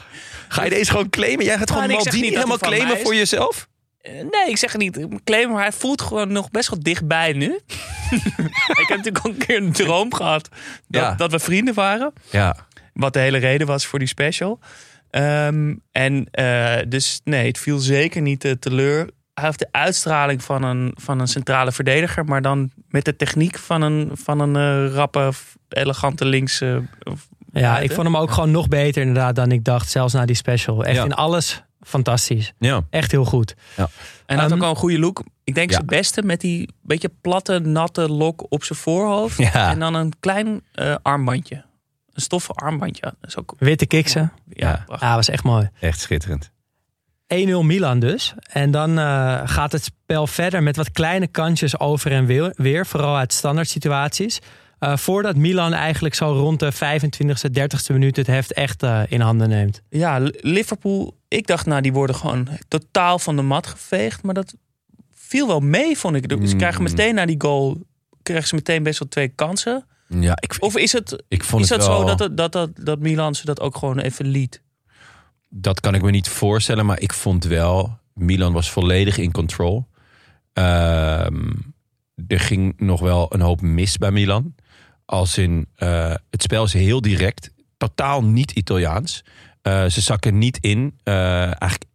Ga je deze gewoon claimen? Jij gaat Nou, gewoon Maldini niet helemaal claimen voor jezelf? Eh, Nee, ik zeg het niet. Ik claim, maar hij voelt gewoon nog best wel dichtbij nu. [LAUGHS] ik heb natuurlijk al een keer een droom gehad dat, Ja. dat we vrienden waren. Ja. Wat de hele reden was voor die special. Ehm, en eh, dus nee, het viel zeker niet eh, teleur. Hij heeft de uitstraling van een, van een centrale verdediger, maar dan met de techniek van een, van een eh, rappe, elegante linkse. of- Ja, buiten. ik vond hem ook gewoon nog beter inderdaad dan ik dacht. Zelfs na die special. Echt Ja. in alles fantastisch. Ja. Echt heel goed. En hij had Ehm, ook al een goede look. Ik denk ja. zijn beste met die beetje platte, natte lok op zijn voorhoofd. Ja. En dan een klein eh, armbandje. Een stoffen armbandje. Dat is ook Witte kiksen. ja, Ja. Ah, was echt mooi. 1-0 Echt schitterend. Milan dus. En dan eh, gaat het spel verder met wat kleine kansjes over en weer. weer vooral uit standaard situaties. Eh, voordat Milan eigenlijk zo rond de 25e, 30e minuut het heft echt eh, in handen neemt. Ja, Liverpool. Ik dacht, nou, die worden gewoon totaal van de mat geveegd. Maar dat viel wel mee, vond ik. Dus Ze krijgen Mm. meteen na die goal. Krijgen ze meteen best wel twee kansen. Ja, ik, Of is het, ik vond is het dat wel... zo dat, het- dat, dat, dat Milan ze dat ook gewoon even liet? Dat kan ik me niet voorstellen, maar ik vond wel... Milan was volledig in control. Ehm, er ging nog wel een hoop mis bij Milan. Als in, eh, het spel is heel direct. Totaal niet Italiaans. Eh, ze zakken niet in. Eh, eigenlijk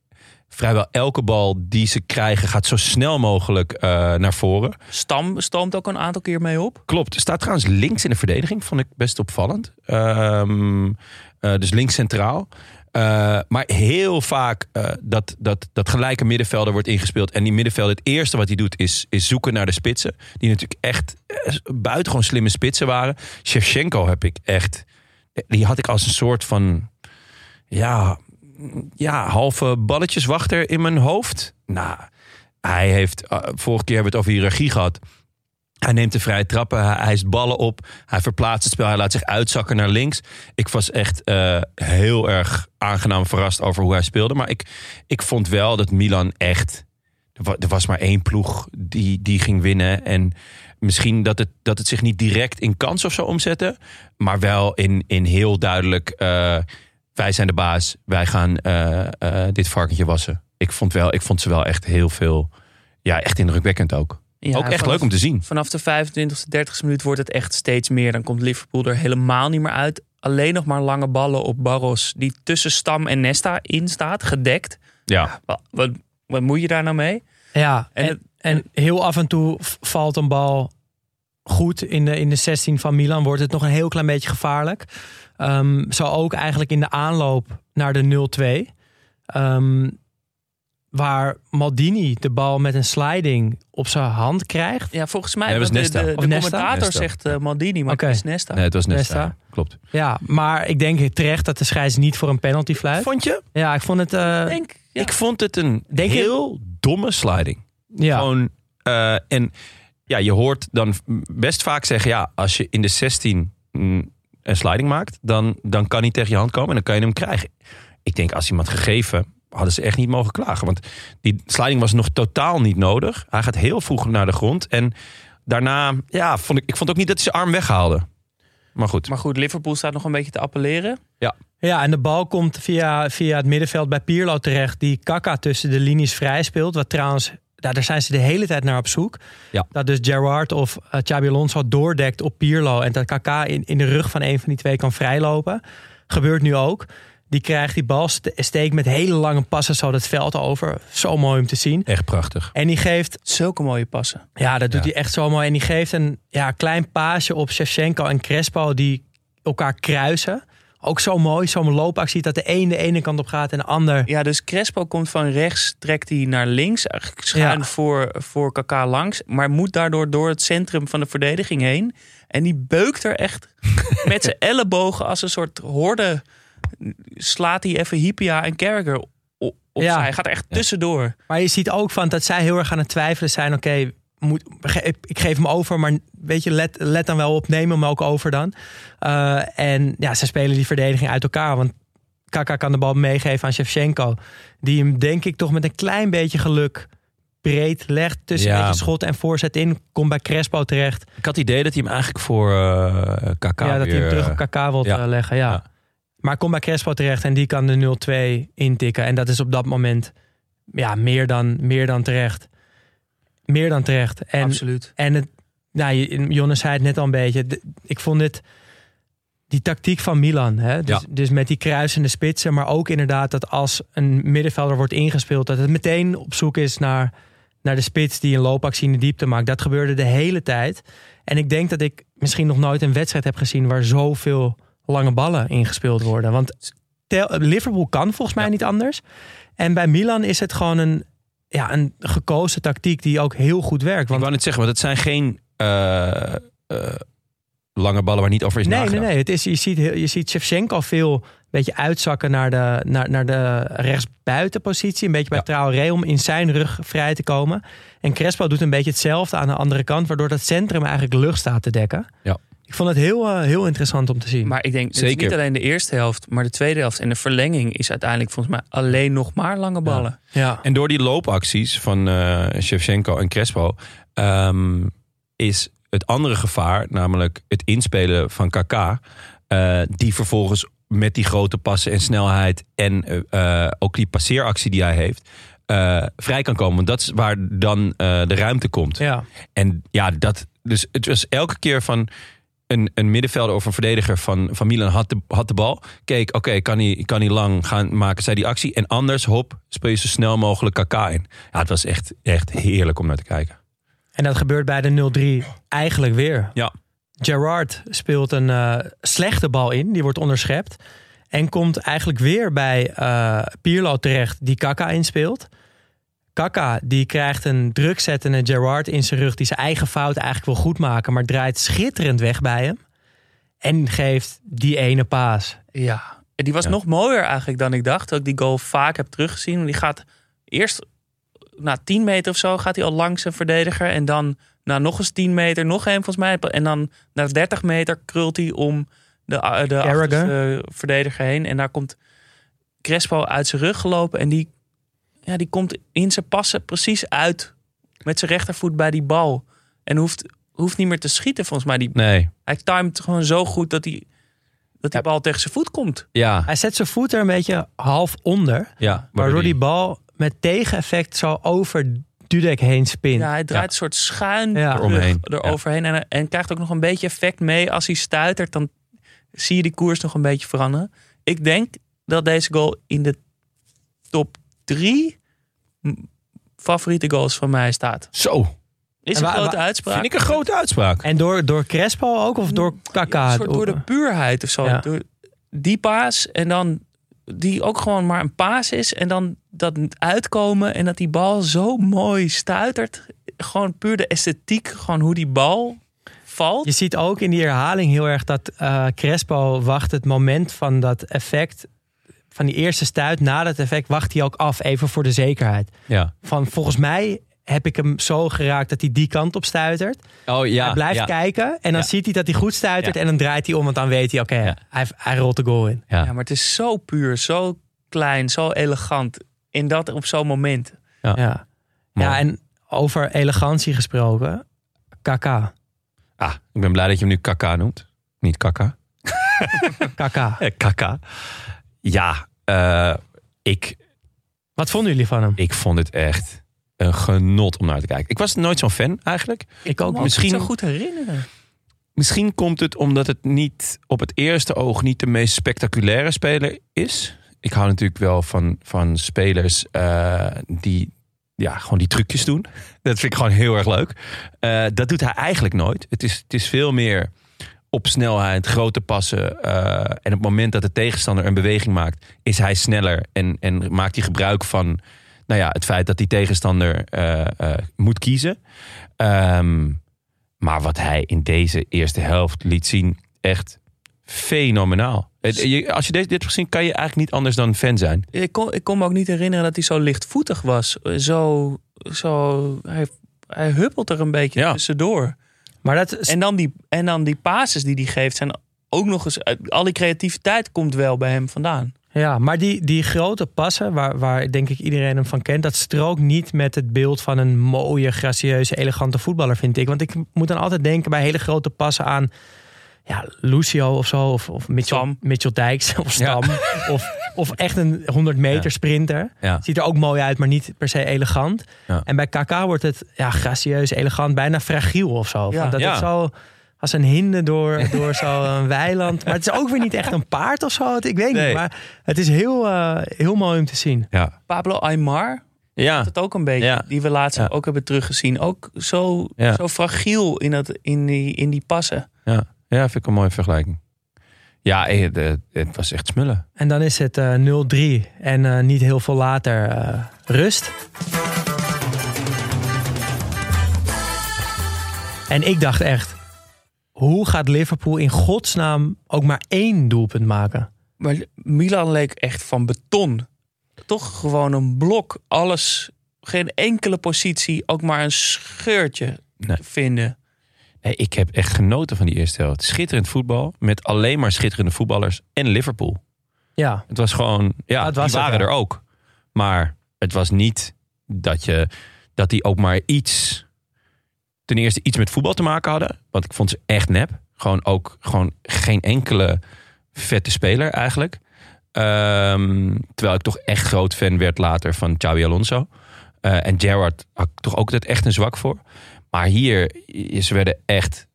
vrijwel elke bal die ze krijgen... gaat zo snel mogelijk naar voren. Stam stoomt ook een aantal keer mee op. Klopt. Er staat trouwens links in de verdediging. Vond ik best opvallend. Ehm, eh, dus links centraal. Eh, maar heel vaak eh, dat, dat, dat gelijke middenvelder wordt ingespeeld. En die middenvelder, het eerste wat hij doet is, is zoeken naar de spitsen. Die natuurlijk echt eh, buitengewoon slimme spitsen waren. Shevchenko heb ik echt... Die had ik als een soort van... Ja, ja, halve balletjeswachter in mijn hoofd. Nou, hij heeft, vorige keer hebben we het over hiërarchie gehad. Hij neemt de vrije trappen, hij eist ballen op, hij verplaatst het spel, hij laat zich uitzakken naar links. Ik was echt eh, heel erg aangenaam verrast over hoe hij speelde. Maar ik, ik vond wel dat Milan echt. Er wa- was maar één ploeg die, die ging winnen. En misschien dat het, dat het zich niet direct in kans of zo omzette. Maar wel in, in heel duidelijk. eh, wij zijn de baas, wij gaan eh, dit varkentje wassen. Ik vond, wel, ik vond ze wel echt heel veel. Ja, echt indrukwekkend ook. Ja, ook echt vanaf- leuk om te zien. Vanaf de 25e, 30e minuut wordt het echt steeds meer. Dan komt Liverpool er helemaal niet meer uit. Alleen nog maar lange ballen op Barros. Die tussen Stam en Nesta in staat, gedekt. Ja, Wat, wat, wat moet je daar nou mee? Ja, En en, het- en heel af en toe valt een bal goed in de, in de 16 van Milan. Wordt het nog een heel klein beetje gevaarlijk. Ehm, zo ook eigenlijk in de aanloop naar de 0-2. Ehm, waar Maldini de bal met een sliding op zijn hand krijgt. Ja, volgens mij. Nee, dat was de, de, Of de Nesta? commentator Nesta. zegt eh, Maldini, maar Oké. het is Nesta. nee, het was. Nesta. klopt. Ja, maar ik denk terecht dat de scheids niet voor een penalty fluit. Vond je? Ja, ik vond het... eh, Ik denk, ja. Ik vond het een Denk heel domme sliding. ja. Gewoon, eh, en ja, je hoort dan best vaak zeggen: ja, als je in de 16 mm, een sliding maakt, dan, dan kan hij tegen je hand komen en dan kan je hem krijgen. Ik denk, als iemand gegeven, hadden ze echt niet mogen klagen. Want die sliding was nog totaal niet nodig. Hij gaat heel vroeg naar de grond. En daarna, ja, vond ik, ik vond ook niet dat hij zijn arm weghaalde. Maar goed. Maar goed, Liverpool staat nog een beetje te appelleren. Ja, en de bal komt via, via het middenveld bij Pierlo terecht. Die Kaka tussen de linies vrij speelt. Wat trouwens, ja, daar zijn ze de hele tijd naar op zoek. Ja. Dat dus Gerrard of uh, Xabi Alonso doordekt op Pierlo. En dat Kaka in, in de rug van een van die twee kan vrijlopen. Gebeurt nu ook. Die krijgt die bal, ste- steekt met hele lange passen zo het veld over. Zo mooi om te zien. Echt prachtig. En die geeft Zulke mooie passen. ja, dat doet Ja. hij echt zo mooi. En die geeft een ja, klein paasje op Shevchenko en Crespo die elkaar kruisen. Ook zo mooi, zo'n loopactie dat de een de ene kant op gaat en de ander. Ja, dus Crespo komt van rechts, trekt hij naar links. Eigenlijk schuin Ja. voor, voor Kaka langs. Maar moet daardoor door het centrum van de verdediging heen. En die beukt er echt [LAUGHS] met zijn ellebogen als een soort horde. Slaat hij even Hypia en Carragher o- opzij. Ja. Hij gaat er echt tussendoor. Maar je ziet ook van dat zij heel erg aan het twijfelen zijn. Oké, moet ik geef hem over, maar weet je, let, let dan wel op, neem hem ook over dan. Eh, en ja, ze spelen die verdediging uit elkaar. Want Kaka kan de bal meegeven aan Shevchenko. Die hem denk ik toch met een klein beetje geluk breed legt. Tussen Ja. een beetje schot en voorzet in. Komt bij Crespo terecht. Ik had het idee dat hij hem eigenlijk voor eh KK ja, dat hij hem terug eh, op Kaka wil ja. leggen. Ja. Ja. Maar komt bij Crespo terecht en die kan de 0-2 intikken. En dat is op dat moment ja, meer, dan, meer dan terecht. Meer dan terecht. En, Absoluut. en het, nou, Jonas zei het net al een beetje. Ik vond dit, die tactiek van Milan. Hè? Dus, Ja. dus met die kruisende spitsen. Maar ook inderdaad dat als een middenvelder wordt ingespeeld. Dat het meteen op zoek is naar, naar de spits die een loopactie in de diepte maakt. Dat gebeurde de hele tijd. En ik denk dat ik misschien nog nooit een wedstrijd heb gezien waar zoveel lange ballen ingespeeld worden. Want Liverpool kan volgens mij Ja. niet anders. En bij Milan is het gewoon een, ja, een gekozen tactiek die ook heel goed werkt. Ik Want wou net zeggen, want het zijn geen eh, eh, lange ballen waar niet over is nee, nee, nagedacht. nee. Het is, je, ziet, je ziet Shevchenko veel een beetje uitzakken naar de, naar, naar de rechtsbuitenpositie. Een beetje bij Ja. Traoré om in zijn rug vrij te komen. En Crespo doet een beetje hetzelfde aan de andere kant. Waardoor dat centrum eigenlijk lucht staat te dekken. Ja. Ik vond het heel, eh, heel interessant om te zien. Maar ik denk, het is Zeker. niet alleen de eerste helft, maar de tweede helft. En de verlenging is uiteindelijk volgens mij alleen nog maar lange ballen. ja. En door die loopacties van eh Shevchenko en Crespo ehm, is het andere gevaar, namelijk het inspelen van KK, eh, die vervolgens met die grote passen en snelheid en ook die passeeractie die hij heeft, eh, vrij kan komen. Want dat is waar dan eh, de ruimte komt. ja. En ja, dat. Dus het was elke keer van. Een, een middenvelder of een verdediger van, van Milan had de, had de bal. Keek, oké, kan, hij, kan hij lang gaan maken zij die actie. En anders, hop, speel je zo snel mogelijk KK in. Ja, het was echt, echt heerlijk om naar te kijken. En dat gebeurt bij de 0-3 eigenlijk weer. Ja. Gerard speelt een eh, slechte bal in. Die wordt onderschept. En komt eigenlijk weer bij eh Pirlo terecht die Kaka inspeelt. Kaka die krijgt een drukzettende Gerard in zijn rug... die zijn eigen fout eigenlijk wil goedmaken... maar draait schitterend weg bij hem. En geeft die ene paas. Ja. die was Ja. nog mooier eigenlijk dan ik dacht. Dat ik die goal vaak heb teruggezien. Want Die gaat eerst na 10 meter of zo gaat hij al langs een verdediger. En dan na nog eens 10 meter, nog één volgens mij. En dan na 30 meter krult hij om de, de verdediger heen. En daar komt Crespo uit zijn rug gelopen. En die, ja, die komt in zijn passen precies uit met zijn rechtervoet bij die bal. En hoeft, hoeft niet meer te schieten volgens mij. Die, Nee, hij timed gewoon zo goed dat, hij, dat die bal tegen zijn voet komt. ja. Hij zet zijn voet er een beetje half onder. ja Waardoor die bal met tegeneffect zo over Dudek heen spint. Ja, hij draait Ja. een soort schuin Ja. terug Eromheen. eroverheen. En, en krijgt ook nog een beetje effect mee. Als hij stuitert, dan zie je die koers nog een beetje veranderen. Ik denk dat deze goal in de top drie favoriete goals van mij staat. Zo, Is En een wa- grote wa- uitspraak. vind ik een grote uitspraak. En door, door Crespo ook of door Kaka? Een soort door de puurheid of zo. Ja. Door die paas en dan die ook gewoon maar een paas is. En dan dat uitkomen en dat die bal zo mooi stuitert. Gewoon puur de esthetiek, gewoon hoe die bal valt. Je ziet ook in die herhaling heel erg dat eh, Crespo wacht het moment van dat effect. Van die eerste stuit na dat effect wacht hij ook af, even voor de zekerheid. Ja. Van volgens mij heb ik hem zo geraakt dat hij die kant op stuitert. Oh ja. hij blijft ja. kijken en dan Ja. ziet hij dat hij goed stuitert. Ja. En dan draait hij om, want dan weet hij, oké, Ja. hij, hij rolt de goal in. Ja. Ja, maar het is zo puur, zo klein, zo elegant. In dat op zo'n moment. Ja, Mooi. ja en over elegantie gesproken, Kaka. Ah, ik ben blij dat je hem nu Kaka noemt. Niet Kaka. [LAUGHS] Kaka. Eh, Kaka. Ja, eh, ik, Wat vonden jullie van hem? ik vond het echt een genot om naar te kijken. Ik was nooit zo'n fan eigenlijk. Ik ook Kan me Misschien- Misschien zo goed herinneren. Misschien komt het omdat het niet op het eerste oog niet de meest spectaculaire speler is. Ik hou natuurlijk wel van, van spelers eh, die ja, gewoon die trucjes doen. [LAUGHS] Dat vind ik gewoon heel erg leuk. Eh, dat doet hij eigenlijk nooit. Het is, het is veel meer op snelheid, grote passen. eh, en op het moment dat de tegenstander een beweging maakt, is hij sneller en, en maakt hij gebruik van nou ja, het feit dat die tegenstander eh, eh, moet kiezen. Ehm, maar wat hij in deze eerste helft liet zien, echt fenomenaal. Als je dit, dit gezien, kan je eigenlijk niet anders dan fan zijn. Ik kon, ik kon me ook niet herinneren dat hij zo lichtvoetig was. Zo, zo hij, hij huppelt er een beetje Ja. tussendoor. Maar dat is, En dan die, en dan die passes die hij geeft zijn ook nog eens... Al die creativiteit komt wel bij hem vandaan. Ja, maar die, die grote passen, waar, waar denk ik iedereen hem van kent, dat strookt niet met het beeld van een mooie, gracieuze, elegante voetballer, vind ik. Want ik moet dan altijd denken bij hele grote passen aan ja, Lucio of zo, of, of Mitchell. Mitchell Dijks of Stam. [LAUGHS] Of, of echt een 100 meter Ja. sprinter. Ja. Ziet er ook mooi uit, maar niet per se elegant. Ja. En bij KK wordt het ja, gracieus, elegant, bijna fragiel of zo. Ja. Dat Ja. het zo als een hinde door, door [LAUGHS] zo'n weiland. Maar het is ook weer niet echt een paard of zo. Ik weet Nee. niet, maar het is heel, eh, heel mooi om te zien. Ja, Pablo Aymar, ja. dat ook een beetje. Ja. Die we laatst Ja. ook hebben teruggezien. Ook zo, Ja. zo fragiel in, dat, in, die, in die passen. ja. ja vind ik een mooie vergelijking. Ja, eh, het, het was echt smullen. En dan is het eh 0-3 en eh, niet heel veel later eh, rust. En ik dacht echt, hoe gaat Liverpool in godsnaam ook maar één doelpunt maken? Maar Milan leek echt van beton. Toch gewoon een blok. Alles, geen enkele positie, ook maar een scheurtje Nee. vinden. Ik heb echt genoten van die eerste helft. Schitterend voetbal met alleen maar schitterende voetballers en Liverpool. Ja, Het was gewoon, ja, was die waren er ook. Maar het was niet dat, je, dat die ook maar iets, ten eerste iets met voetbal te maken hadden. Want ik vond ze echt nep. Gewoon ook gewoon geen enkele vette speler eigenlijk. Ehm, terwijl ik toch echt groot fan werd later van Xabi Alonso. Eh, en Gerrard had ik toch ook altijd echt een zwak voor. Maar hier, ze werden echt...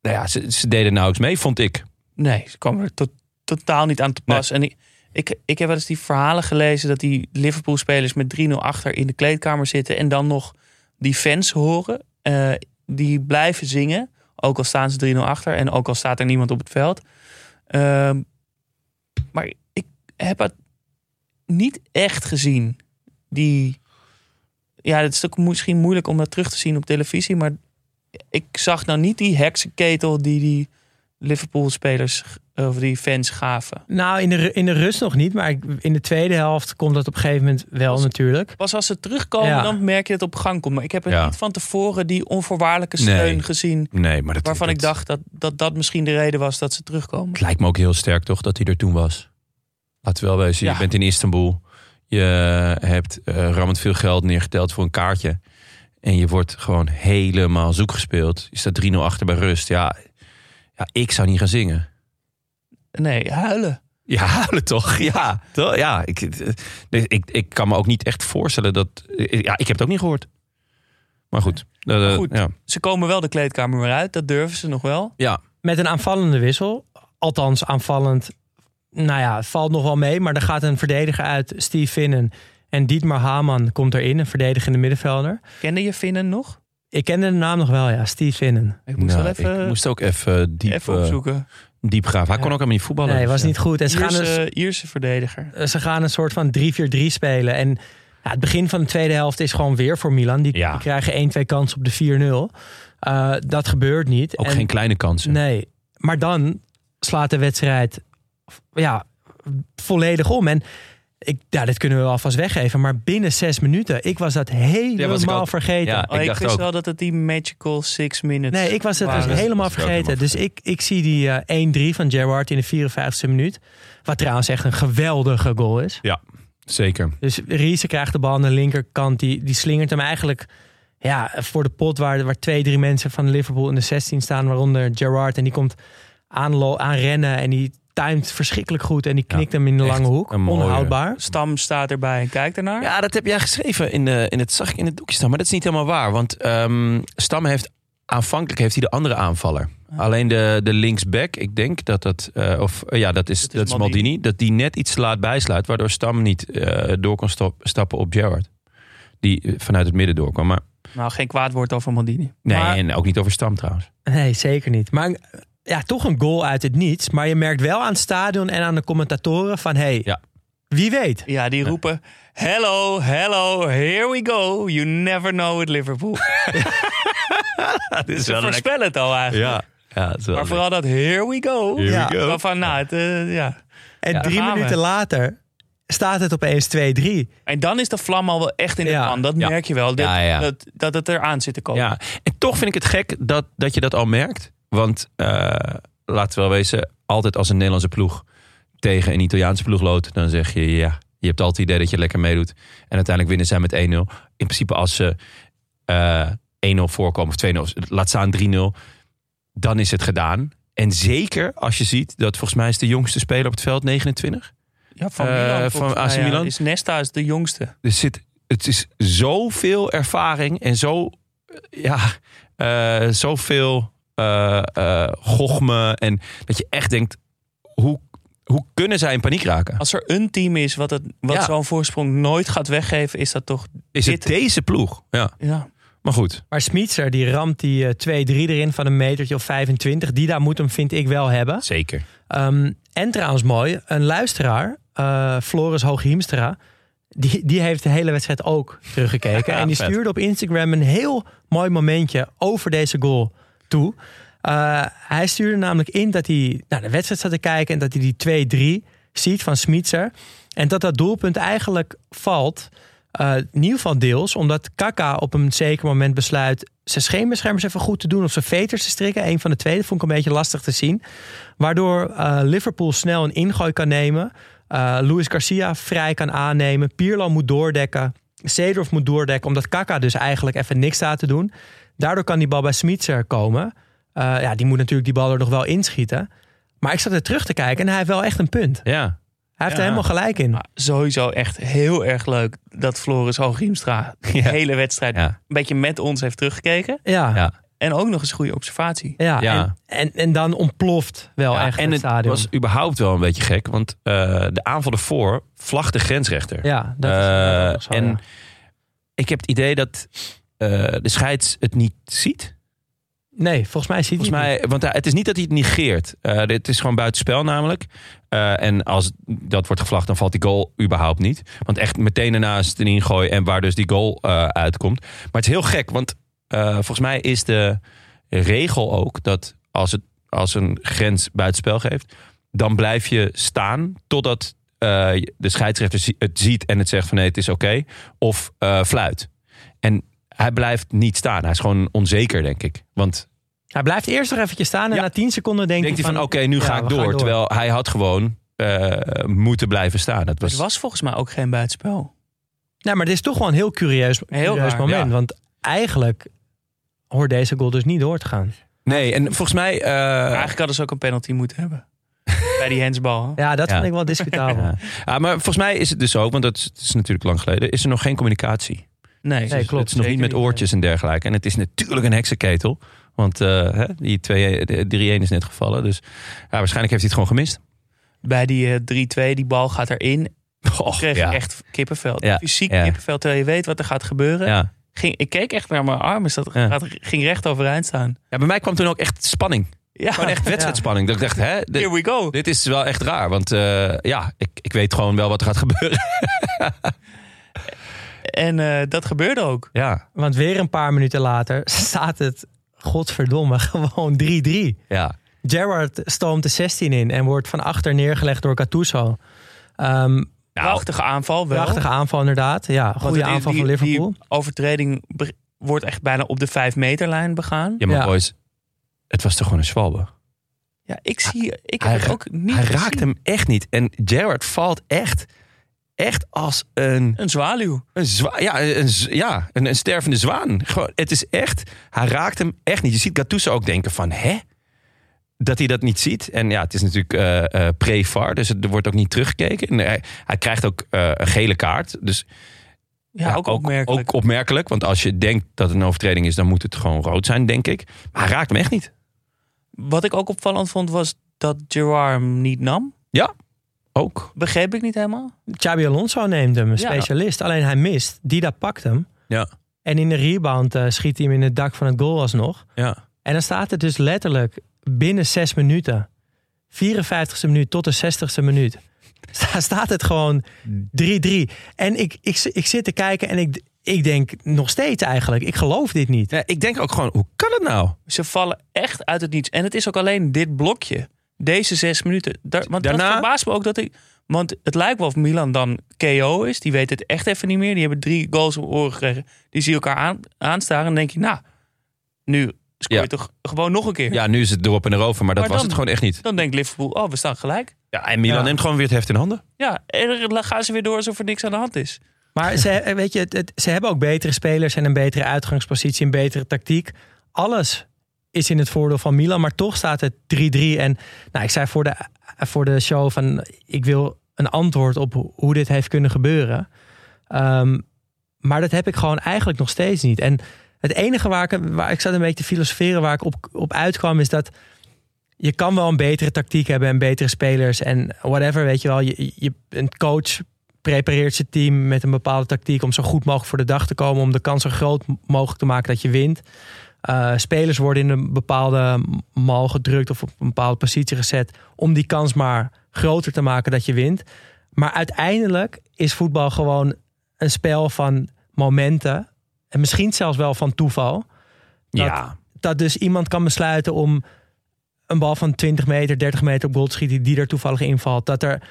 Nou ja, ze, ze deden nauwelijks mee, vond ik. Nee, ze kwamen er to- totaal niet aan te pas. En ik, ik, ik heb wel eens die verhalen gelezen dat die Liverpool-spelers met 3-0 achter in de kleedkamer zitten en dan nog die fans horen. eh, die blijven zingen, ook al staan ze 3-0 achter en ook al staat er niemand op het veld. Ehm, maar ik heb het niet echt gezien. Die, ja, het is ook misschien moeilijk om dat terug te zien op televisie, maar ik zag nou niet die heksenketel die die Liverpool-spelers of die fans gaven. Nou, in de, in de rust nog niet. Maar ik- in de tweede helft komt dat op een gegeven moment wel natuurlijk. Pas als ze terugkomen, Ja. dan merk je dat het op gang komt. Maar ik heb het Ja. niet van tevoren die onvoorwaardelijke steun Nee. gezien. Nee, maar dat, Waarvan dat- ik dacht dat, dat dat misschien de reden was dat ze terugkomen. Het lijkt me ook heel sterk toch dat hij er toen was. Laten we wel wezen, Ja. je bent in Istanbul. Je hebt eh rammend veel geld neergeteld voor een kaartje. En je wordt gewoon helemaal zoek gespeeld. Je staat 3-0 achter bij rust. Ja, ja, ik zou niet gaan zingen. Nee, huilen. Ja, huilen toch? Ja, toch? ja ik, nee, ik, ik kan me ook niet echt voorstellen dat... Ja, ik heb het ook niet gehoord. Maar goed. eh, eh, goed. Ja. Ze komen wel de kleedkamer weer uit, dat durven ze nog wel. ja, Met een aanvallende wissel. Althans, aanvallend. Nou ja, het valt nog wel mee. Maar er gaat een verdediger uit, Steve Finnen. En Dietmar Haman komt erin, een verdedigende middenvelder. Kende je Finnen nog? Ik kende de naam nog wel, ja. Steve Finnen. Ik moest Nou, wel even, ik moest ook even diep, even eh, opzoeken. diep graven. Hij Ja. kon ook helemaal niet voetballen. Nee, dus, was niet goed. En ze gaan, dus, Ierse, Ierse verdediger. eh, ze gaan een soort van 3-4-3 spelen. En ja, het begin van de tweede helft is gewoon weer voor Milan. Die, Ja. die krijgen 1-2 kansen op de 4-0. Eh, dat gebeurt niet. Ook En- geen kleine kansen. Nee, maar dan slaat de wedstrijd ja, volledig om. En ik, ja, dit kunnen we alvast weggeven. Maar binnen zes minuten, ik was dat helemaal was ik ook. vergeten. Ja, Oh, ik ik dacht wist ook. wel dat het die magical six minutes Nee, ik was het dus helemaal vergeten. helemaal Dus ik, ik zie die eh 1-3 van Gerrard in de 54e minuut. Wat trouwens echt een geweldige goal is. Zeker. Dus Riese krijgt de bal aan de linkerkant. Die, die slingert hem eigenlijk ja, voor de pot waar, waar twee, drie mensen van Liverpool in de 16 staan. Waaronder Gerrard. En die komt aanlo- aanrennen en die timed verschrikkelijk goed. En die knikt hem in de lange hoek. Onhoudbaar. Stam staat erbij en kijkt ernaar. Ja, dat heb jij geschreven in, de, in het zag ik in het doekje staan, maar dat is niet helemaal waar, want ehm, Stam heeft aanvankelijk heeft hij de andere aanvaller. Alleen de, de linksback, ik denk dat dat, eh, of eh, ja, dat is, Dat dat is Maldini. Maldini. dat die net iets te laat bijsluit, waardoor Stam niet eh, door kon stop- stappen op Gerrard. Die eh, vanuit het midden doorkwam. Maar Nou, geen kwaad woord over Maldini. nee, Maar- en ook niet over Stam trouwens. Nee, zeker niet. Maar eh, ja, toch een goal uit het niets. Maar je merkt wel aan het stadion en aan de commentatoren van... hey, Ja. wie weet. Ja, die roepen... Hello, hello, here we go. You never know with Liverpool. [LAUGHS] dat is Ze voorspellen het al eigenlijk. Ja, ja het is wel Maar vooral dat here we go. Here Ja. we go. Waarvan, nou, het, eh, ja. En Ja, drie minuten we. later staat het opeens 2-3. En dan is de vlam al wel echt in de Ja. pan. Dat Ja. merk je wel. Dat, Ja, ja. Dat, dat het eraan zit te komen. Ja, en toch vind ik het gek dat, dat je dat al merkt. Want eh, laten we wel wezen, altijd als een Nederlandse ploeg tegen een Italiaanse ploeg loopt, dan zeg je ja, je hebt altijd het idee dat je lekker meedoet. En uiteindelijk winnen zij met 1-0. In principe als ze eh 1-0 voorkomen of 2-0, laat staan 3-0, dan is het gedaan. En zeker als je ziet dat volgens mij is de jongste speler op het veld 29. Ja, van Eh, Milan. van AC ja. Milan? Is Nesta is de jongste. Er zit, het is zoveel ervaring en zo, ja, eh, zoveel eh eh gochme. En dat je echt denkt, hoe, hoe kunnen zij in paniek raken? Als er een team is wat, het, wat Ja. zo'n voorsprong nooit gaat weggeven, is dat toch... Is het deze ploeg? Ja, Ja. maar goed. Maar Smitser die ramt die eh, 2-3 erin van een metertje of 25. Die daar moet hem vind ik wel hebben. Zeker. Ehm, en trouwens mooi, een luisteraar, eh, Floris Hooghiemstra... Die, die heeft de hele wedstrijd ook teruggekeken. [LAUGHS] Ja, en die vet. stuurde op Instagram een heel mooi momentje over deze goal toe. Eh, hij stuurde namelijk in dat hij naar de wedstrijd zat te kijken... en dat hij die 2-3 ziet van Smitser. En dat dat doelpunt eigenlijk valt... eh, in ieder geval deels, omdat Kaka op een zeker moment besluit... zijn scheenbeschermers even goed te doen of zijn veters te strikken. Een van de twee, vond ik een beetje lastig te zien. Waardoor eh, Liverpool snel een ingooi kan nemen. Eh Luis Garcia vrij kan aannemen. Pirlo moet doordekken. Seedorf moet doordekken, omdat Kaka dus eigenlijk even niks staat te doen. Daardoor kan die bal bij Smitser komen. Eh, ja, die moet natuurlijk die bal er nog wel inschieten. Maar ik zat er terug te kijken en hij heeft wel echt een punt. Ja, Hij heeft Ja. er helemaal gelijk in. Maar sowieso echt heel erg leuk dat Floris Hoogriemstra [LAUGHS] de Ja. hele wedstrijd Ja. een beetje met ons heeft teruggekeken. Ja. En ook nog eens een goede observatie. ja. Ja. En, en, en dan ontploft wel Ja, echt en het het stadion. was überhaupt wel een beetje gek, want eh, de aanval ervoor vlagt de grensrechter. ja, dat is Eh, zo, en ja. ik heb het idee dat de scheids het niet ziet. Nee, volgens mij ziet Volgens hij het mij, want hij- het is niet dat hij het negeert. Eh dit is gewoon buitenspel namelijk. Eh, en als dat wordt gevlacht, dan valt die goal überhaupt niet. Want echt meteen daarna is het een ingooi en waar dus die goal eh, uitkomt. Maar het is heel gek, want eh, volgens mij is de regel ook dat als, het, als een grens buitenspel geeft, dan blijf je staan totdat eh, de scheidsrechter het ziet en het zegt van nee, het is oké. of eh, fluit. En hij blijft niet staan. Hij is gewoon onzeker, denk ik. Want Hij blijft eerst nog eventjes staan en Ja. na 10 seconden denkt denkt hij van, oké, nu ja, ga ik door. Terwijl hij had gewoon eh, moeten blijven staan. Dat was, Het was volgens mij ook geen buitenspel. Nee, maar dit is toch wel een heel curieus, Heel curieus raar, moment. ja. Want eigenlijk hoort deze goal dus niet door te gaan. Nee, en volgens mij... eh, Eigenlijk hadden ze ook een penalty moeten hebben. [LAUGHS] Bij die handsbal. Ja, dat Ja. vind ik wel discutabel. [LAUGHS] ja. Ah, maar volgens mij is het dus ook, want dat is natuurlijk lang geleden, is er nog geen communicatie. Nee, Nee, klopt. het is nog niet met oortjes en dergelijke. En het is natuurlijk een heksenketel. Want eh, hè, die 2 de 3-1 is net gevallen. Dus ja, waarschijnlijk heeft hij het gewoon gemist. Bij die eh, 3-2, die bal gaat erin. Och, kreeg ja. echt kippenvel. Ja, Fysiek ja. kippenvel, terwijl je weet wat er gaat gebeuren. Ging, ik keek echt naar mijn arm. Dus dat ging recht overeind staan. ja, bij mij kwam toen ook echt spanning. Ja, Gewoon echt wedstrijdspanning. Dat ik dacht, hè, dit, here we go. dit is wel echt raar. Want eh, ja, ik, ik weet gewoon wel wat er gaat gebeuren. [LAUGHS] En eh, dat gebeurde ook. Ja, Want weer een paar minuten later [LAUGHS] staat het, godverdomme, gewoon 3-3. ja. Gerrard stoomt de 16 in en wordt van achter neergelegd door Gattuso. Ehm Nou, Prachtige aanval wel. prachtige aanval inderdaad. Ja, goede die- aanval die- van Liverpool. Die overtreding wordt echt bijna op de 5 meterlijn begaan. ja, maar Ja. boys, het was toch gewoon een zwalbe. Ja, ik zie, ik Hij heb het ook niet Hij gezien. raakt hem echt niet. En Gerrard valt echt, echt als een... Een zwaluw. Een zwa ja, een, ja een, een stervende zwaan. Gewoon, het is echt, hij raakt hem echt niet. Je ziet Gattuso ook denken van, hè? Dat hij dat niet ziet. En ja, het is natuurlijk eh, eh, pre-VAR, dus er wordt ook niet teruggekeken. En hij, hij krijgt ook eh, een gele kaart. Dus Ja, ook opmerkelijk. Ook opmerkelijk, want als je denkt dat het een overtreding is... dan moet het gewoon rood zijn, denk ik. Maar hij raakt hem echt niet. Wat ik ook opvallend vond was dat Gerard hem niet nam. Ook. Begreep ik niet helemaal. Xabi Alonso neemt hem, een Ja. specialist. Alleen hij mist. Dida pakt hem. Ja. En in de rebound eh, schiet hij hem in het dak van het goal alsnog. Ja. En dan staat het dus letterlijk binnen zes minuten. 54ste minuut tot de 60ste minuut. [LAUGHS] sta- Staat het gewoon 3-3. En ik, ik, ik zit te kijken en ik, ik denk nog steeds eigenlijk. Ik geloof dit niet. ja. Ik denk ook gewoon, hoe kan het nou? Ze vallen echt uit het niets. En het is ook alleen dit blokje. Deze zes minuten. Daar, want Daarna- dat verbaast me ook dat ik... Want het lijkt wel of Milan dan KO is. Die weet het echt even niet meer. Die hebben drie goals op oren gekregen. Die zie elkaar aan, aanstaren. En dan denk je, nou, nu scoor je Ja. toch gewoon nog een keer. Ja, nu is het erop en erover, maar dat Maar was dan- het gewoon echt niet. Dan denkt Liverpool, oh, we staan gelijk. Ja, en Milan Ja. neemt gewoon weer het heft in handen. Ja, en dan gaan ze weer door alsof er niks aan de hand is. Maar ze, weet je, het, het- ze hebben ook betere spelers en een betere uitgangspositie, een betere tactiek. Alles is in het voordeel van Milan, maar toch staat het 3-3. En nou, ik zei voor de, voor de show van ik wil een antwoord op ho- hoe dit heeft kunnen gebeuren. Ehm, maar dat heb ik gewoon eigenlijk nog steeds niet. En het enige waar ik, waar ik zat een beetje te filosoferen, waar ik op, op uitkwam, is dat je kan wel een betere tactiek hebben en betere spelers en whatever, weet je wel. Je, je, een coach prepareert zijn team met een bepaalde tactiek om zo goed mogelijk voor de dag te komen, om de kans zo groot mogelijk te maken dat je wint. Uh, spelers worden in een bepaalde mal gedrukt of op een bepaalde positie gezet om die kans maar groter te maken dat je wint. Maar uiteindelijk is voetbal gewoon een spel van momenten en misschien zelfs wel van toeval. Dat, Ja. dat dus iemand kan besluiten om een bal van 20 meter, 30 meter op goal te schieten die er toevallig invalt. Dat er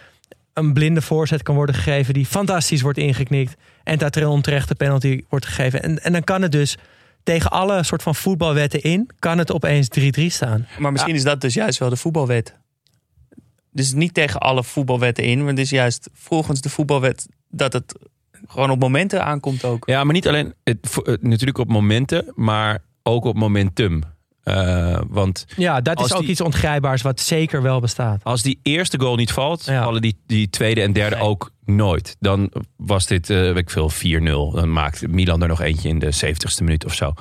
een blinde voorzet kan worden gegeven die fantastisch wordt ingeknikt. En dat er een onterechte penalty wordt gegeven. En, en dan kan het dus tegen alle soort van voetbalwetten in, kan het opeens 3-3 staan. Maar misschien is dat dus juist wel de voetbalwet. Dus niet tegen alle voetbalwetten in, maar het is juist volgens de voetbalwet dat het gewoon op momenten aankomt ook. Ja, maar niet alleen het, het- natuurlijk op momenten, maar ook op momentum. Eh, want Ja, dat is ook die- iets ongrijpbaars wat zeker wel bestaat. als die eerste goal niet valt, Ja. vallen die, die tweede en derde Nee. ook nooit. Dan was dit, eh weet ik veel, 4-0. Dan maakt Milan er nog eentje in de 70ste minuut of zo.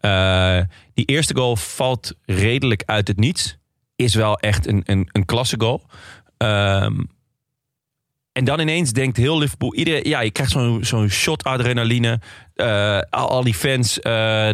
Eh, die eerste goal valt redelijk uit het niets. Is wel echt een, een, een klasse goal. Ehm, en dan ineens denkt heel Liverpool... Iedereen, ja, je krijgt zo'n zo'n shot adrenaline. Al, al die fans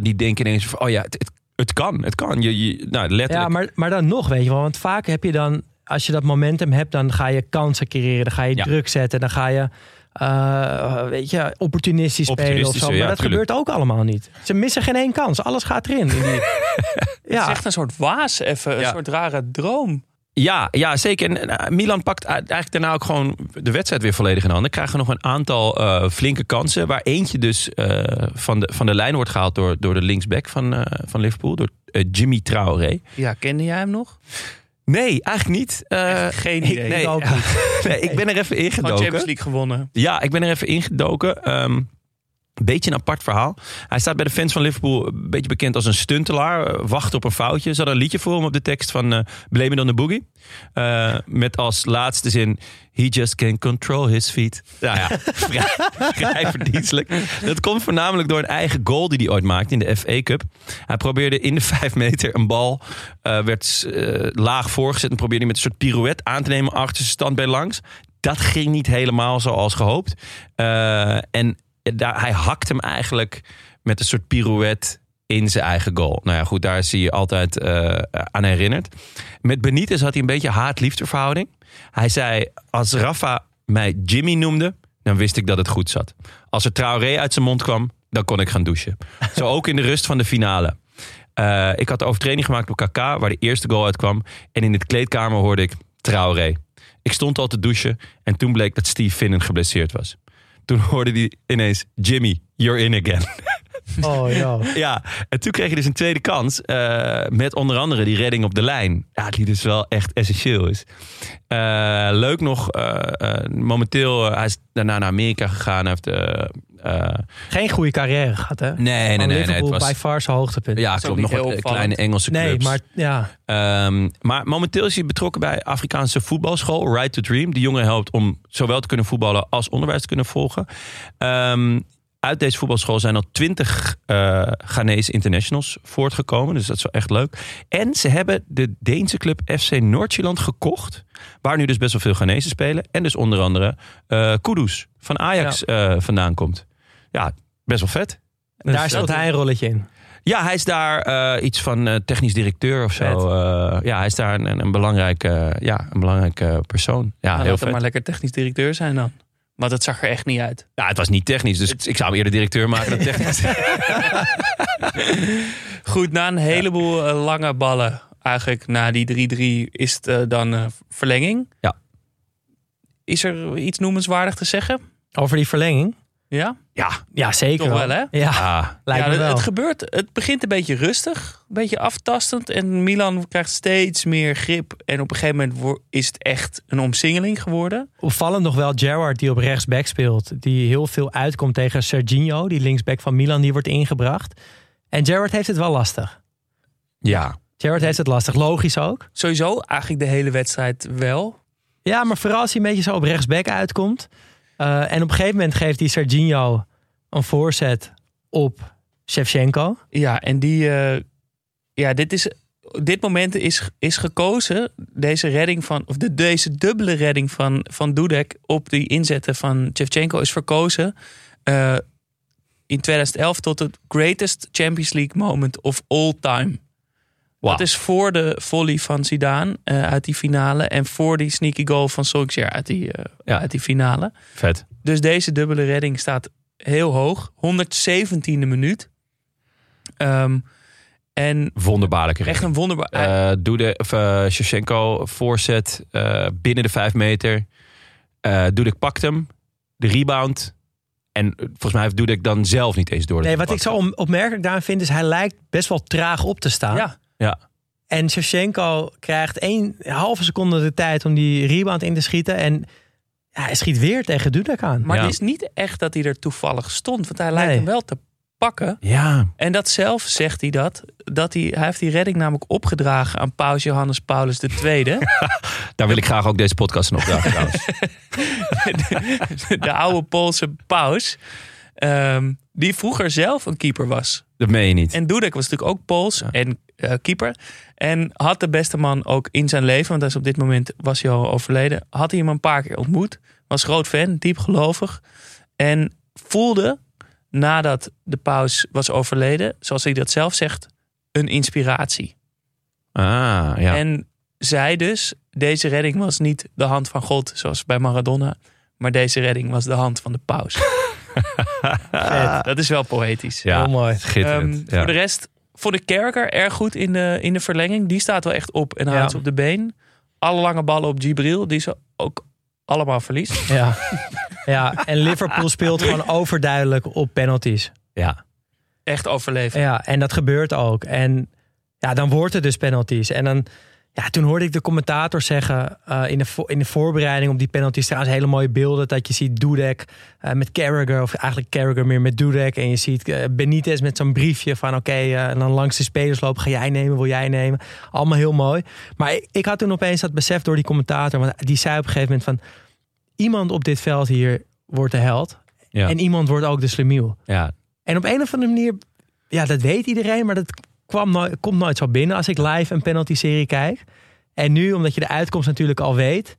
die denken ineens van... Oh ja, het, het, het kan, het kan. Je, je, nou, letterlijk. Ja, maar, maar dan nog, weet je wel. Want vaak heb je dan, als je dat momentum hebt, dan ga je kansen creëren. Dan ga je Ja. druk zetten. Dan ga je, eh, weet je, opportunistisch spelen of zo. Maar ja, dat tuurlijk. gebeurt ook allemaal niet. Ze missen geen één kans. Alles gaat erin. [LAUGHS] In die, Het is Ja, echt een soort waas even, een Ja. soort rare droom. Ja, ja zeker. En eh, Milan pakt eigenlijk daarna ook gewoon de wedstrijd weer volledig in handen. Krijgen nog een aantal eh, flinke kansen. Waar eentje dus eh, van, de, van de lijn wordt gehaald door, door de linksback van, van Liverpool. Door Jimmy Traoré. Ja, kende jij hem nog? Nee, eigenlijk niet. Echt geen ik- idee. ik ook niet. [LAUGHS] nee, ik ben er even ingedoken. Champions League gewonnen. Ja, ik ben er even ingedoken. Ehm beetje een apart verhaal. Hij staat bij de fans van Liverpool een beetje bekend als een stuntelaar. eh, Wacht op een foutje. Ze hadden een liedje voor hem op de tekst van eh Blame It on the Boogie. Eh, met als laatste zin... He just can control his feet. Nou ja, [LAUGHS] vrij, verdienstelijk. Dat komt voornamelijk door een eigen goal die hij ooit maakte in de FA Cup. Hij probeerde in de vijf meter een bal... werd laag voorgezet en probeerde hij met een soort pirouette aan te nemen... achter zijn standbeen langs. Dat ging niet helemaal zoals gehoopt. Eh, en hij hakt hem eigenlijk met een soort pirouette in zijn eigen goal. Nou ja, goed, daar is hij altijd eh, aan herinnerd. Met Benitez had hij een beetje haat-liefde verhouding. Hij zei, als Rafa mij Jimmy noemde, dan wist ik dat het goed zat. Als er Traoré uit zijn mond kwam, dan kon ik gaan douchen. Zo ook in de rust van de finale. Eh, ik had de overtreding gemaakt op KK, waar de eerste goal uitkwam. En in het kleedkamer hoorde ik Traoré. Ik stond al te douchen en toen bleek dat Steve Finnen geblesseerd was. Toen hoorde hij ineens, Jimmy, you're in again. Oh, joh. [LAUGHS] Ja, en toen kreeg je dus een tweede kans. eh, met onder andere die redding op de lijn. Ja, die dus wel echt essentieel is. Eh, leuk nog, eh, eh, momenteel, hij is daarna naar Amerika gegaan. Hij heeft, eh, eh, Geen goede carrière gehad, hè? nee, nee, nee, Het was, by far zijn hoogtepunt. ja, klopt. Nog opvallend. kleine Engelse clubs. nee, maar ja. Ehm, maar momenteel is hij betrokken bij Afrikaanse voetbalschool Right to Dream. Die jongen helpt om zowel te kunnen voetballen als onderwijs te kunnen volgen. Ehm, uit deze voetbalschool zijn al twintig eh Ghanese internationals voortgekomen. Dus dat is wel echt leuk. En ze hebben de Deense club FC Noordjylland gekocht. Waar nu dus best wel veel Ghanese spelen. En dus onder andere eh Kudus van Ajax eh, vandaan komt. Ja, best wel vet. Dus, daar eh, hij een rolletje in. ja, hij is daar iets van technisch directeur of zo. Ja, hij is daar een, een, belangrijke, ja, een belangrijke persoon. Ja, Nou, heel laat vet. maar lekker technisch directeur zijn dan. Maar dat zag er echt niet uit. Ja, het was niet technisch, dus ik zou hem eerder directeur maken dan technisch. [LAUGHS] Goed, na een heleboel eh, lange ballen, eigenlijk na die 3-3, is het eh, dan eh, verlenging. Ja. Is er iets noemenswaardig te zeggen? Over die verlenging? Ja? ja, Ja, zeker Toch wel, hè? Ja, ah, lijkt ja, me het, wel. het gebeurt. Het begint een beetje rustig, een beetje aftastend. En Milan krijgt steeds meer grip. En op een gegeven moment is het echt een omsingeling geworden. Opvallend nog wel Gerrard die op rechtsback speelt. Die heel veel uitkomt tegen Serginho, die linksback van Milan, die wordt ingebracht. En Gerrard heeft het wel lastig. ja. Gerrard heeft het lastig, logisch ook. Sowieso eigenlijk de hele wedstrijd wel. Ja, maar vooral als hij een beetje zo op rechtsback uitkomt. Eh, en op een gegeven moment geeft die Serginho een voorzet op Shevchenko. Ja, en die. eh, ja, dit is. Dit moment is, is gekozen, deze redding van, of de, deze dubbele redding van, van Dudek op die inzetten van Shevchenko is verkozen eh, in 2011 tot het greatest Champions League moment of all time. Dat is voor de volley van Zidane eh, uit die finale en voor die sneaky goal van Solskjaer uit die, eh, Ja. uit die finale. Vet. Dus deze dubbele redding staat heel hoog. 117e minuut. Ehm, en Wonderbaarlijke echt een wonderbaar... Eh Doede, of uh, Shevchenko voorzet eh, binnen de vijf meter. Eh Dudek pakt hem. De rebound. En volgens mij heeft Dudek dan zelf niet eens door. Nee, wat ik zo opmerkelijk daaraan vind, is hij lijkt best wel traag op te staan. ja, Ja, En Shevchenko krijgt één halve seconde de tijd om die rebound in te schieten. En ja, hij schiet weer tegen Dudek aan. maar Ja. het is niet echt dat hij er toevallig stond. Want hij lijkt Nee. hem wel te pakken. ja. En dat zelf zegt hij dat. dat hij, hij heeft die redding namelijk opgedragen aan paus Johannes Paulus II. [LAUGHS] daar wil ik graag ook deze podcast in opdragen trouwens. [LAUGHS] de oude Poolse paus. ehm, die vroeger zelf een keeper was. Dat meen je niet. En Dudek was natuurlijk ook Pools en eh, keeper. En had de beste man ook in zijn leven, want hij is op dit moment was hij al overleden, had hij hem een paar keer ontmoet. Was groot fan, diep gelovig. En voelde nadat de paus was overleden, zoals hij dat zelf zegt, een inspiratie. Ah, ja. En zei dus, deze redding was niet de hand van God, zoals bij Maradona. Maar deze redding was de hand van de paus. [LAUGHS] Dat is wel poëtisch. ja. Heel mooi. Schitterend. Ehm, ja. Voor de rest vond ik Kerker erg goed in de, in de verlenging. Die staat wel echt op en houdt Ja. op de been. Alle lange ballen op Gibril, die ze ook allemaal verliest. [LAUGHS] Ja. ja, en Liverpool speelt gewoon overduidelijk op penalties. Ja. Echt overleven. Ja, en dat gebeurt ook. En ja, dan wordt het dus penalties. En dan, ja, toen hoorde ik de commentator zeggen eh, in, de in de voorbereiding op die penalties trouwens hele mooie beelden. Dat je ziet Dudek eh, met Carragher, of eigenlijk Carragher meer met Dudek. En je ziet eh, Benitez met zo'n briefje van oké, en dan langs de spelers lopen. Ga jij nemen, wil jij nemen? Allemaal heel mooi. Maar ik, ik had toen opeens dat besef door die commentator. Want die zei op een gegeven moment van... Iemand op dit veld hier wordt de held. Ja. En iemand wordt ook de slemiel. ja. En op een of andere manier, ja, dat weet iedereen, maar dat kwam nooit, komt nooit zo binnen als ik live een penalty-serie kijk. En nu, omdat je de uitkomst natuurlijk al weet,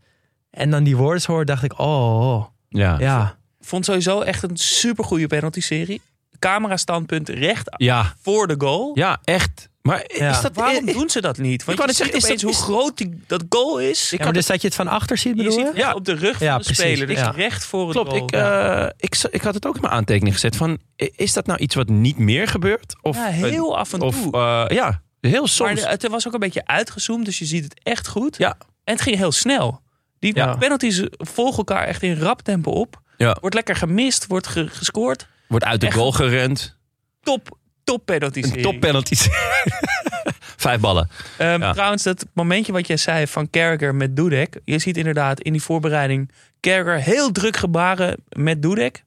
en dan die woorden hoor, dacht ik, oh, Ja. ja. Vond sowieso echt een supergoeie penalty-serie. Camera standpunt recht Ja. voor de goal. Ja, echt. Maar Ja. is dat... Waarom doen ze dat niet? Want wou je zeggen, is opeens dat- hoe groot die, dat goal is. ja maar dus dat je het van achter ziet, bedoel je? Ja. op de rug van Ja, de precies. speler. Dus Ja. recht voor het Klopt, goal. ik, eh, ik, ik had het ook in mijn aantekening gezet van... Is dat nou iets wat niet meer gebeurt? Of, ja, heel af en toe. Of, eh, ja, heel maar soms. de- het was ook een beetje uitgezoomd, dus je ziet het echt goed. Ja. En het ging heel snel. Die Ja. penalties volgen elkaar echt in rap tempo op. Ja. Wordt lekker gemist, wordt ge- gescoord. Wordt uit de echt- goal gerend. Top, top penalty Een top penalties. [LAUGHS] Vijf ballen. Ehm, Ja. Trouwens, dat momentje wat jij zei van Carragher met Dudek. Je ziet inderdaad in die voorbereiding Carragher heel druk gebaren met Dudek.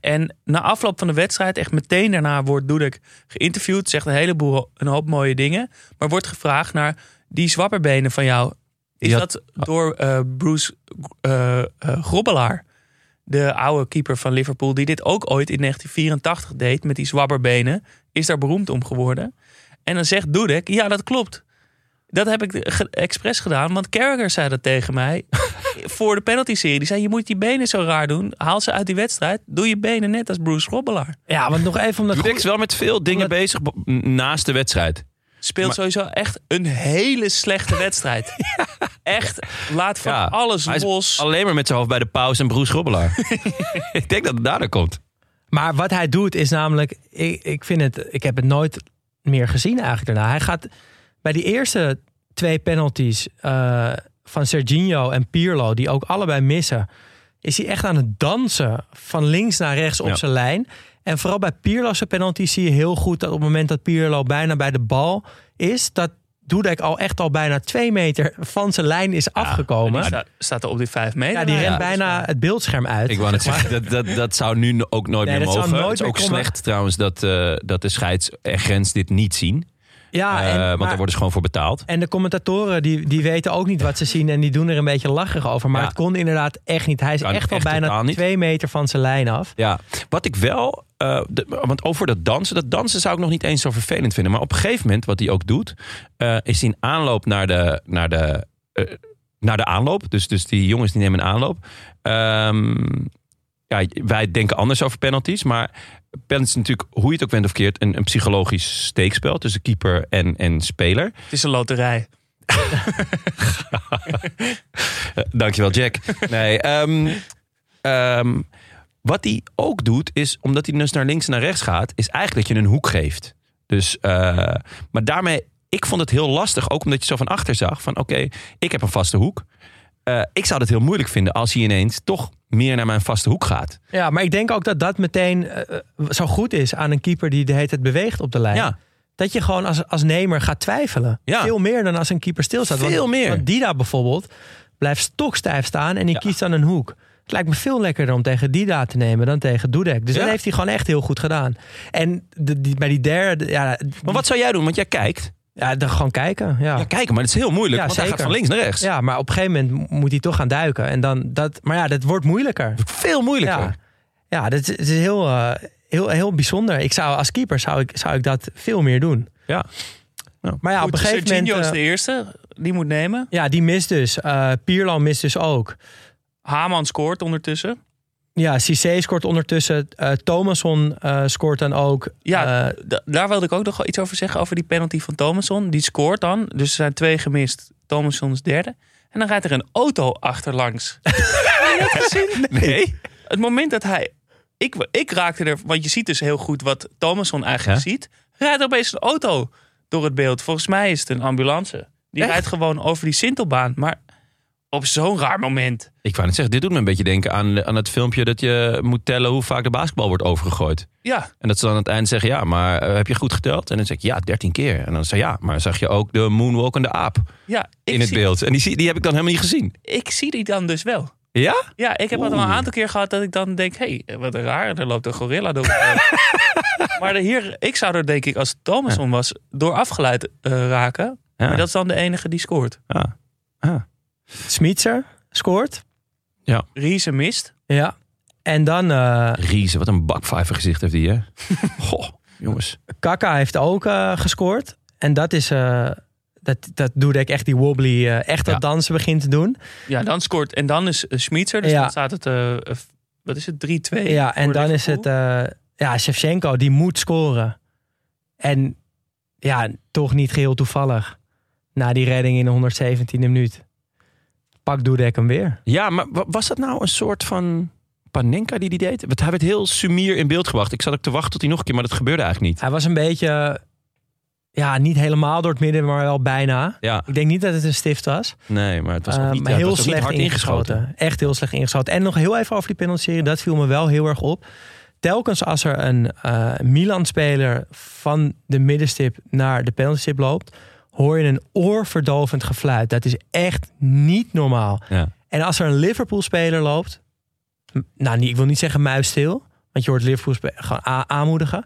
En na afloop van de wedstrijd, echt meteen daarna, wordt Dudek geïnterviewd. Zegt een heleboel, een hoop mooie dingen. Maar wordt gevraagd naar die zwapperbenen van jou. Is dat door eh, Bruce eh, Grobbelaar, de oude keeper van Liverpool, die dit ook ooit in 1984 deed met die zwabberbenen, is daar beroemd om geworden. En dan zegt Dudek, ja dat klopt. Dat heb ik ge- expres gedaan, want Carragher zei dat tegen mij [LAUGHS] voor de penalty-serie. Die zei, je moet die benen zo raar doen. Haal ze uit die wedstrijd. Doe je benen net als Bruce Grobbelaar. Ja, want nog even om dat Dudek is wel met veel dingen Omdat- bezig naast de wedstrijd. Speelt Maar- sowieso echt een hele slechte [LAUGHS] wedstrijd. Echt, laat van Ja, alles Hij is los. alleen maar met zijn hoofd bij de pauze en Broes Grobbelaar. [LAUGHS] ik denk dat het daardoor komt. Maar wat hij doet is namelijk, ik, ik vind het, ik heb het nooit meer gezien eigenlijk daarna. Hij gaat bij die eerste twee penalties eh, van Serginho en Pirlo, die ook allebei missen, is hij echt aan het dansen van links naar rechts op Ja. zijn lijn. En vooral bij Pirlo's penalties zie je heel goed dat op het moment dat Pirlo bijna bij de bal is, dat Dudek al echt al bijna twee meter van zijn lijn is afgekomen. Die sta- staat er op die vijf meter. ja, die rent bijna het beeldscherm uit. Ik wou net [LAUGHS] zeggen, dat, dat, dat zou nu ook nooit Nee, meer dat zou mogen. nooit het is meer ook komen. slecht trouwens dat, eh, dat de scheids en grens dit niet zien. Ja, Eh, en, want maar- daar worden ze gewoon voor betaald. En de commentatoren die, die weten ook niet wat ze zien en die doen er een beetje lacherig over. Maar Ja. het kon inderdaad echt niet. Hij is Kan echt al totaal bijna twee meter van zijn lijn af. Ja, wat ik wel, eh, de- want over dat dansen, dat dansen zou ik nog niet eens zo vervelend vinden. Maar op een gegeven moment, wat hij ook doet, eh, is in aanloop naar de, naar de, naar de aanloop. Dus, dus die jongens die nemen een aanloop. Ehm, ja, wij denken anders over penalties, maar penalties is natuurlijk, hoe je het ook bent of keert, een, een psychologisch steekspel tussen keeper en, en speler. Het is een loterij. [LAUGHS] Dankjewel, Jack. Nee, ehm, ehm, wat hij ook doet, is omdat hij dus naar links en naar rechts gaat, is eigenlijk dat je een hoek geeft. Dus, eh, maar daarmee, ik vond het heel lastig, ook omdat je zo van achter zag: van oké, ik heb een vaste hoek. Eh, ik zou het heel moeilijk vinden als hij ineens toch meer naar mijn vaste hoek gaat. Ja, maar ik denk ook dat dat meteen eh, zo goed is aan een keeper die de hele tijd beweegt op de lijn. Ja, Dat je gewoon als, als nemer gaat twijfelen. Ja. Veel meer dan als een keeper stilstaat. Want- Veel meer. Want Dida bijvoorbeeld blijft stokstijf staan en die Ja. kiest dan een hoek. Het lijkt me veel lekkerder om tegen Dida te nemen dan tegen Dudek. Dus dat heeft hij gewoon echt heel goed gedaan. En de, die, bij die derde, ja, maar wat zou jij doen? Want jij kijkt. Ja, dan gewoon kijken. Ja. Ja, kijken, maar het is heel moeilijk, Ja, want hij gaat van links naar rechts. Ja, maar op een gegeven moment moet hij toch gaan duiken. En dan dat, maar ja, dat wordt moeilijker. Veel moeilijker. Ja, ja dat is, het is heel, eh, heel, heel bijzonder. Ik zou als keeper zou ik, zou ik dat veel meer doen. Ja. Maar ja, Goed, op een gegeven moment. is de eh, eerste. Die moet nemen. ja, die mist dus. Eh Pierlo mist dus ook. Haman scoort ondertussen. Ja, Cissé scoort ondertussen. eh Thomasson eh, scoort dan ook. Ja, Eh, daar wilde ik ook nog iets over zeggen. Over die penalty van Thomasson. Die scoort dan. Dus er zijn twee gemist. Thomasson is derde. En dan rijdt er een auto achterlangs. [LAUGHS] Heb je dat gezien? Nee? Het moment dat hij... Ik, ik raakte er... Want je ziet dus heel goed wat Thomasson eigenlijk Ja. ziet. rijdt er opeens een auto door het beeld. Volgens mij is het een ambulance. Die Echt? rijdt gewoon over die Sintelbaan. Maar op zo'n raar moment. Ik wou net zeggen, dit doet me een beetje denken aan, aan het filmpje dat je moet tellen hoe vaak de basketbal wordt overgegooid. Ja, En dat ze dan aan het eind zeggen, ja, maar eh, heb je goed geteld? En dan zeg ik, ja, 13 keer. En dan zeg je, ja, maar zag je ook de moonwalk en de aap ja in het zie, beeld? En die, zie- die heb ik dan helemaal niet gezien. ik zie die dan dus wel. Ja? Ja, ik heb al een aantal keer gehad dat ik dan denk... hé, hey, wat raar, er loopt een gorilla door. [LAUGHS] maar de hier, ik zou er denk ik, als het Thomason was... door afgeleid eh, raken. Ja. Maar dat is dan de enige die scoort. ja. Ah. Smitser scoort. Riese mist. Ja. En dan eh Riese, wat een bakvijver gezicht heeft die, hè? [LAUGHS] Goh, jongens. Kaka heeft ook eh, gescoord. En dat is... eh, dat, dat doet ik echt die wobbly, eh, echt dat Ja. dansen begint te doen. Ja, dan scoort. En dan is uh, Schmitzer. Dus Ja. dan staat het, eh, eh, wat is het, 3-2. Ja, en voor dan is Liverpool. het... eh, ja, Shevchenko, die moet scoren. En ja, toch niet geheel toevallig. Na die redding in de 117e minuut. Pak Dudek hem weer. Ja, maar wa- was dat nou een soort van Panenka die die deed? Want hij werd heel sumier in beeld gebracht. Ik zat ook te wachten tot hij nog een keer, maar dat gebeurde eigenlijk niet. Hij was een beetje... Ja, niet helemaal door het midden, maar wel bijna. Ja, Ik denk niet dat het een stift was. nee, maar het was ook niet, ja, het heel was niet slecht hard ingeschoten. ingeschoten. Echt heel slecht ingeschoten. En nog heel even over die penalty. Dat viel me wel heel erg op. Telkens als er een eh, Milan-speler van de middenstip naar de penaltystip loopt, hoor je een oorverdovend gefluit. Dat is echt niet normaal. Ja. En als er een Liverpool-speler loopt, nou, niet, ik wil niet zeggen muisstil, want je hoort Liverpool gewoon aanmoedigen.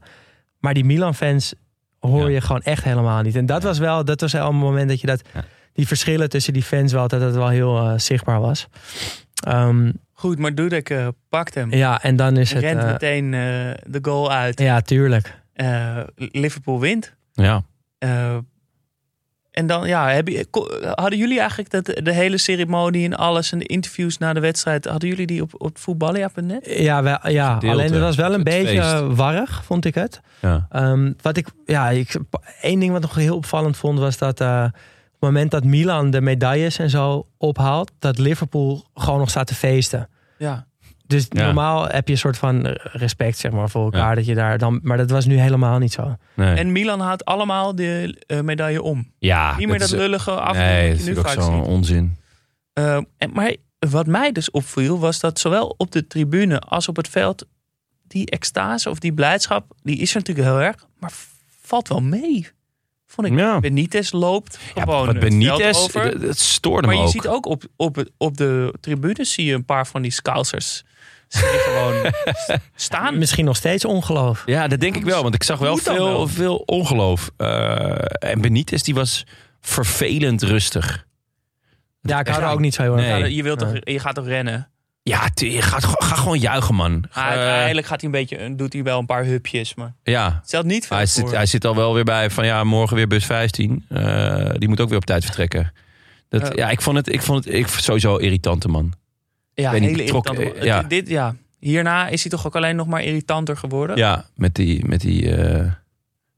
Maar die Milan-fans hoor Ja. je gewoon echt helemaal niet. En dat was wel, dat was wel een moment dat je dat, Ja. die verschillen tussen die fans wel, dat het wel heel eh, zichtbaar was. Ehm, Goed, maar Dudek eh, pakt hem. ja, en dan is het. rent eh, meteen de goal uit. ja, tuurlijk. Eh, Liverpool wint. Ja. En dan, ja, heb je, ko- hadden jullie eigenlijk dat, de hele ceremonie en alles en de interviews na de wedstrijd, hadden jullie die op, op voetballia.net? Ja, wel, ja alleen het was wel een beetje feest. warrig, vond ik het. ja. Ehm, wat ik, ja, ik, één ding wat nog heel opvallend vond was dat eh, op het moment dat Milan de medailles en zo ophaalt, dat Liverpool gewoon nog staat te feesten. Ja. Dus Ja. normaal heb je een soort van respect zeg maar, voor elkaar. Ja. Dat je daar dan, maar dat was nu helemaal niet zo. Nee. En Milan haalt allemaal de eh, medaille om. ja, Niet meer dat is- lullige af Nee, dat is je nu natuurlijk vaak ook zo'n onzin. Eh, en, maar wat mij dus opviel was dat zowel op de tribune als op het veld die extase of die blijdschap, die is er natuurlijk heel erg, maar valt wel mee. Vond ik. Ja. Benitez loopt Ja, gewoon wat het veld Benitez, over. dat- dat stoorde Maar me je ook. ziet ook op, op, het- op de tribunes zie je een paar van die scousers je gewoon [LAUGHS] staan. Misschien nog steeds ongeloof. Ja, dat denk ik wel. Want ik zag wel Moet veel, wel. veel ongeloof. Eh, en Benitez die was vervelend rustig. Ja, ik hou er ook niet zo heel erg nee. van. je, wilt toch, je gaat toch rennen? Ja, je gaat, ga gewoon juichen, man. Eh, uiteindelijk gaat hij een beetje, doet hij wel een paar hupjes, maar ja, stelt niet veel hij voor. zit, hij zit al wel weer bij van ja, morgen weer bus 15. Eh, die moet ook weer op tijd vertrekken. Dat, Ja. ja, ik vond het, ik vond het ik, sowieso irritante man. Ja, weet hele trok- irritant. eh, ja. Het- Dit, ja. Hierna is hij toch ook alleen nog maar irritanter geworden. Ja, met die, met die eh,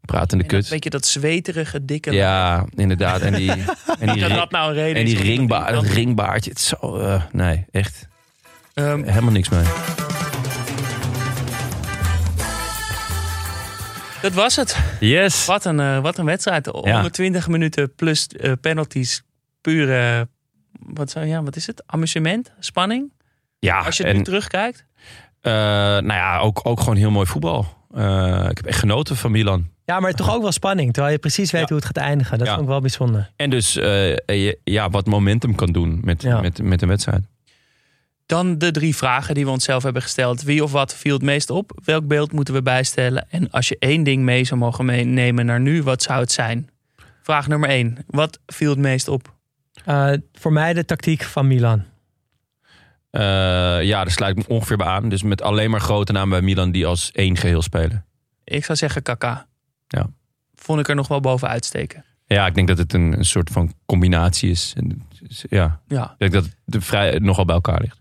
pratende kut. beetje dat zweterige, dikke... Ja, inderdaad. En die, [LAUGHS] en die, dat nou een reden en die is dat ringba irritant- dat ringbaardje. Het zo, eh, nee, echt Ehm, helemaal niks mee. dat was het. Yes. Wat een, eh, wat een wedstrijd. 120 minuten plus eh, penalties. Pure, wat, zou, ja, wat is het? Amusement? Spanning? Ja, Als je en, nu terugkijkt. eh, nou ja, ook, ook gewoon heel mooi voetbal. Eh, ik heb echt genoten van Milan. Ja, maar toch ook wel spanning. Terwijl je precies weet Ja. hoe het gaat eindigen. Dat Ja. vond ik wel bijzonder. En dus eh, je- ja, wat momentum kan doen met, Ja. met, met een wedstrijd. Dan de drie vragen die we onszelf hebben gesteld. Wie of wat viel het meest op? Welk beeld moeten we bijstellen? En als je één ding mee zou mogen meenemen naar nu, wat zou het zijn? Vraag nummer één. Wat viel het meest op? Eh, voor mij de tactiek van Milan. Eh, ja, daar sluit ik me ongeveer bij aan. Dus met alleen maar grote namen bij Milan die als één geheel spelen. Ik zou zeggen Kaka. Ja. Vond ik er nog wel bovenuit steken. Ja, ik denk dat het een, een soort van combinatie is. En, ja, Ja. ik denk dat het de vrij, nogal bij elkaar ligt.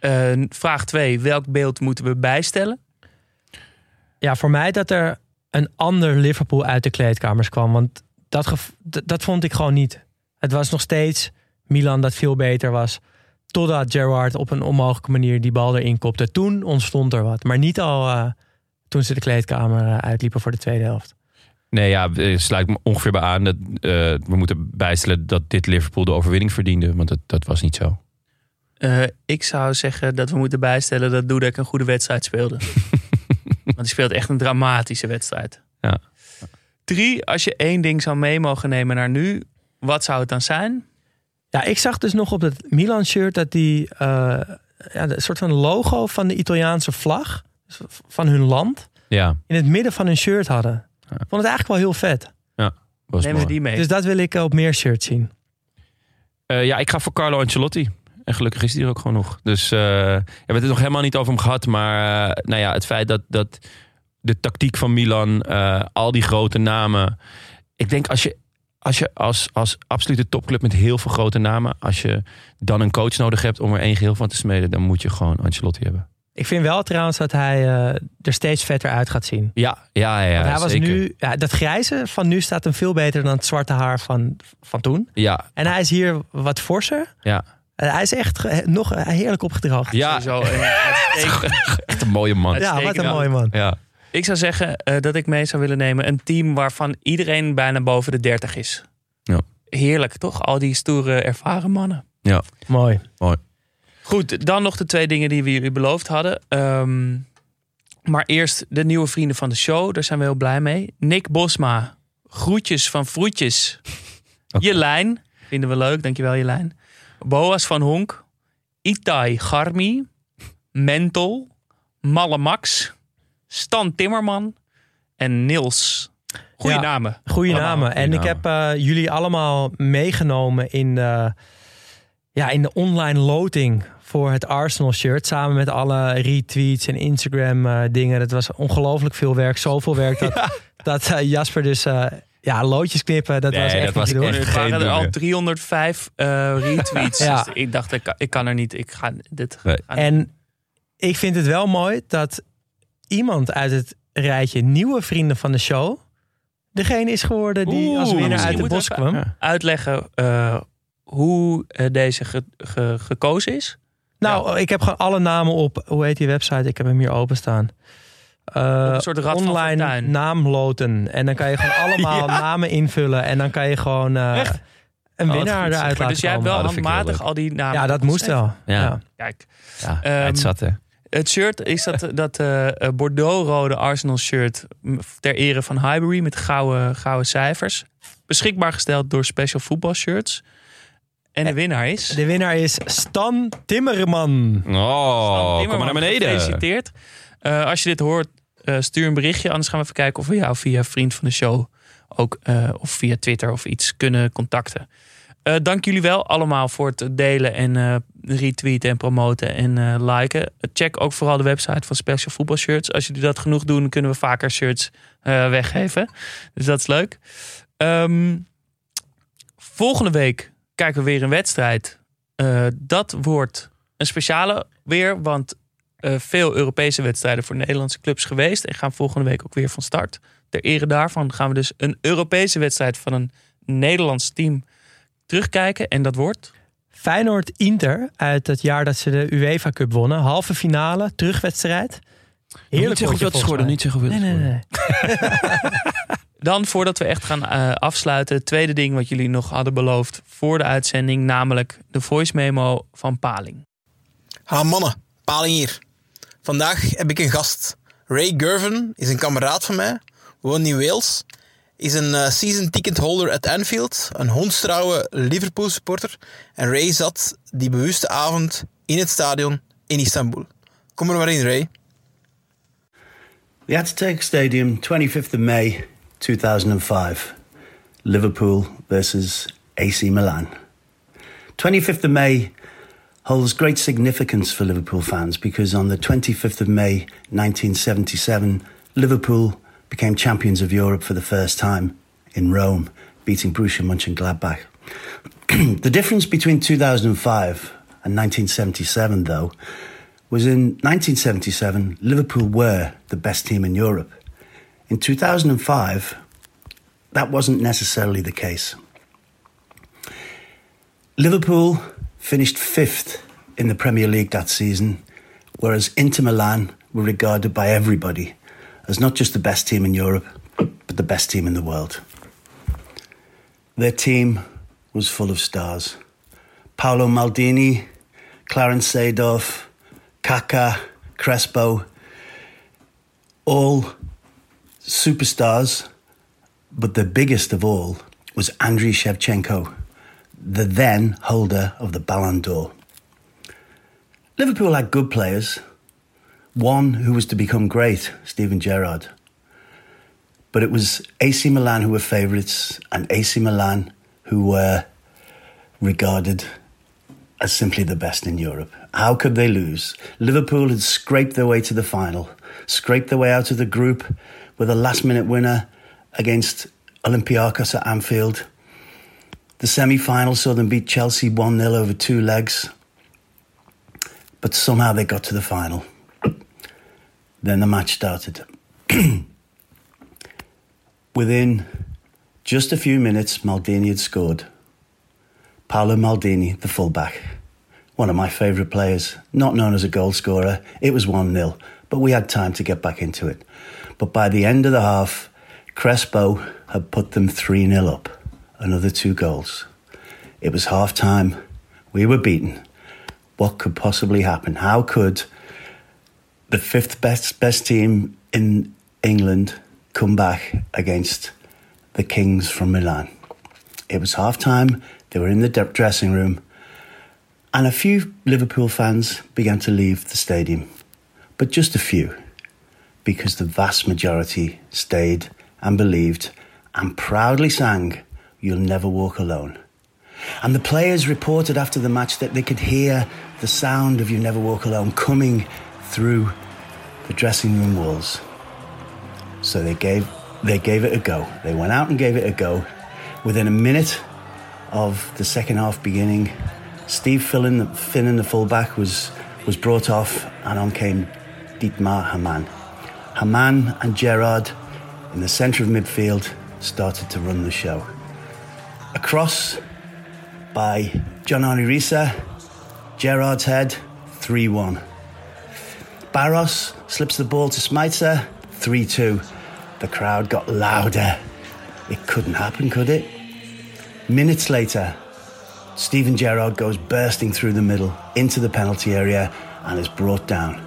Eh, vraag twee. Welk beeld moeten we bijstellen? Ja, voor mij dat er een ander Liverpool uit de kleedkamers kwam. Want dat, dat vond ik gewoon niet. Het was nog steeds Milan dat veel beter was. Totdat Gerrard op een onmogelijke manier die bal erin kopte. Toen ontstond er wat. Maar niet al eh, toen ze de kleedkamer eh, uitliepen voor de tweede helft. Nee, ja, eh, sluit me ongeveer bij aan. Dat, eh, we moeten bijstellen dat dit Liverpool de overwinning verdiende. Want dat, dat was niet zo. Eh, ik zou zeggen dat we moeten bijstellen dat Dudek een goede wedstrijd speelde. [LAUGHS] Want hij speelt echt een dramatische wedstrijd. Ja. Drie, als je één ding zou mee mogen nemen naar nu, wat zou het dan zijn? Ja, ik zag dus nog op het Milan shirt dat die eh, ja, een soort van logo van de Italiaanse vlag dus van hun land Ja, in het midden van hun shirt hadden. Ik vond het eigenlijk wel heel vet. was Nemen we mooi. die mee? Dus dat wil ik op meer shirts zien. Eh, ja, ik ga voor Carlo Ancelotti. En gelukkig is hij er ook gewoon nog. Dus eh, ja, we hebben het nog helemaal niet over hem gehad. Maar eh, nou ja, het feit dat, dat de tactiek van Milan, eh, al die grote namen. Ik denk als je als, je als, als absolute topclub met heel veel grote namen, als je dan een coach nodig hebt om er één geheel van te smeden, dan moet je gewoon Ancelotti hebben. Ik vind wel trouwens dat hij eh, er steeds vetter uit gaat zien. Ja, ja, ja. Want hij was zeker. nu, ja, dat grijze van nu staat hem veel beter dan het zwarte haar van, van toen. Ja, En hij is hier wat forser. ja. En hij is echt nog heerlijk opgedroogd. Ja, [LAUGHS] uitstekend- echt een mooie man. Ja, wat een uitstekend. mooi man. Ja. Ik zou zeggen eh, dat ik mee zou willen nemen een team waarvan iedereen bijna boven de 30 is. Ja. Heerlijk, toch? Al die stoere, ervaren mannen. Mooi. Goed, dan nog de twee dingen die we jullie beloofd hadden. Ehm, maar eerst de nieuwe vrienden van de show. Daar zijn we heel blij mee. Nick Bosma. Groetjes van Vroetjes. [LAUGHS] Jelijn. Vinden we leuk. Dankjewel Jelijn. Boas van Honk. Itai Garmi. Mental. Malle Max. Stan Timmerman. En Niels. Goeie Ja. namen. Goeie Allemaal namen. goeie En ik namen. heb eh, jullie allemaal meegenomen in de, ja, in de online loting voor het Arsenal shirt. Samen met alle retweets en Instagram eh, dingen. Dat was ongelooflijk veel werk. Zoveel werk dat, [LAUGHS] dat eh, Jasper dus... eh, ja, loodjes knippen, dat Nee, was echt dat was doen. echt Er waren er al dingen. 305 eh, retweets. [LAUGHS] Ja. Dus ik dacht, ik kan, ik kan er niet. Ik ga dit. Nee. En ik vind het wel mooi dat iemand uit het rijtje nieuwe vrienden van de show... degene is geworden die Oeh, als winnaar uit de moeten bos kwam. Ja. uitleggen eh, hoe eh, deze ge- ge- gekozen is? Nou, ik heb gewoon alle namen op, hoe heet die website? Ik heb hem hier openstaan. Eh, Op een soort rad van online fortuin. naamloten. En dan kan je gewoon [LAUGHS] allemaal namen invullen. En dan kan je gewoon eh, Echt? een Oh, winnaar eruit Maar laten dus jij hebt wel handmatig al die namen. Ja, dat moest wel. Ja. Ja. Kijk, Ja, Ehm, het zat hè. Het shirt is dat, dat eh, eh, Bordeaux-rode Arsenal shirt ter ere van Highbury met gouden, gouden cijfers. Beschikbaar gesteld door Special Football Shirts. En de winnaar is... De winnaar is Stan Timmerman. Oh, kom maar Timmerman, naar beneden. Gefeliciteerd. Eh, als je dit hoort, eh, stuur een berichtje. Anders gaan we even kijken of we jou via vriend van de show ook eh, of via Twitter of iets kunnen contacten. Eh, dank jullie wel allemaal voor het delen en eh, retweeten en promoten en eh, liken. Check ook vooral de website van Special Football Shirts. Als jullie dat genoeg doen, kunnen we vaker shirts weggeven. Dus dat is leuk. Ehm, volgende week kijken we weer een wedstrijd. Dat wordt een speciale weer, want veel Europese wedstrijden voor Nederlandse clubs geweest. En gaan volgende week ook weer van start. Ter ere daarvan gaan we dus een Europese wedstrijd van een Nederlands team terugkijken. En dat wordt. Feyenoord-Inter uit het jaar dat ze de UEFA Cup wonnen. Halve finale, terugwedstrijd. Niet Heerlijk zeggen hoeveel het. Niet zeggen hoeveel Nee, nee, nee. [LAUGHS] Dan, voordat we echt gaan eh, afsluiten, het tweede ding wat jullie nog hadden beloofd voor de uitzending, namelijk de voice memo van Paling. Ha mannen, Paling hier. Vandaag heb ik een gast. Ray Gervin is een kameraad van mij, woont in Wales, is een eh, season ticket holder at Anfield, een hondstrouwe Liverpool supporter. En Ray zat die bewuste avond in het stadion in Istanbul. Kom er maar in, Ray. The Atatürk Stadium, 25th of May 2005. Liverpool versus AC Milan. 25th of May holds great significance for Liverpool fans because on the 25th of May 1977, Liverpool became champions of Europe for the first time in Rome, beating Borussia Mönchengladbach. [CLEARS THROAT] the difference between 2005 and 1977, though, was in 1977, Liverpool were the best team in Europe. In 2005, that wasn't necessarily the case. Liverpool finished fifth in the Premier League that season, whereas Inter Milan were regarded by everybody as not just the best team in Europe, but the best team in the world. Their team was full of stars. Paolo Maldini, Clarence Seedorf, Kaká, Crespo, all superstars, but the biggest of all was Andriy Shevchenko, the then holder of the Ballon d'Or. Liverpool had good players, one who was to become great, Steven Gerrard. But it was AC Milan who were favourites and AC Milan who were regarded as simply the best in Europe. How could they lose? Liverpool had scraped their way to the final, scraped their way out of the group with a last minute winner against Olympiacos at Anfield. The semi final saw them beat Chelsea 1 0 over two legs. But somehow they got to the final. Then the match started. [CLEARS THROAT] Within just a few minutes, Maldini had scored. Paolo Maldini, the fullback, one of my favourite players, not known as a goal scorer. It was 1 0, but we had time to get back into it. But by the end of the half, Crespo had put them 3 0 up, another two goals. It was half time. We were beaten. What could possibly happen? How could the fifth best, best team in England come back against the Kings from Milan? It was half time. They were in the dressing room. And a few Liverpool fans began to leave the stadium. But just a few because the vast majority stayed and believed and proudly sang, You'll Never Walk Alone. And the players reported after the match that they could hear the sound of You Never Walk Alone coming through the dressing room walls. So they gave, they gave it a go. They went out and gave it a go. Within a minute of the second half beginning, Steve Finn, Finn the fullback, was, was brought off, and on came Dietmar Hamann. Hamann and Gerard in the centre of midfield started to run the show. Across by John Arne Risa, Gerard's head, 3 1. Barros slips the ball to Smeitzer, 3 2. The crowd got louder. It couldn't happen, could it? Minutes later, Stephen Gerrard goes bursting through the middle into the penalty area and is brought down.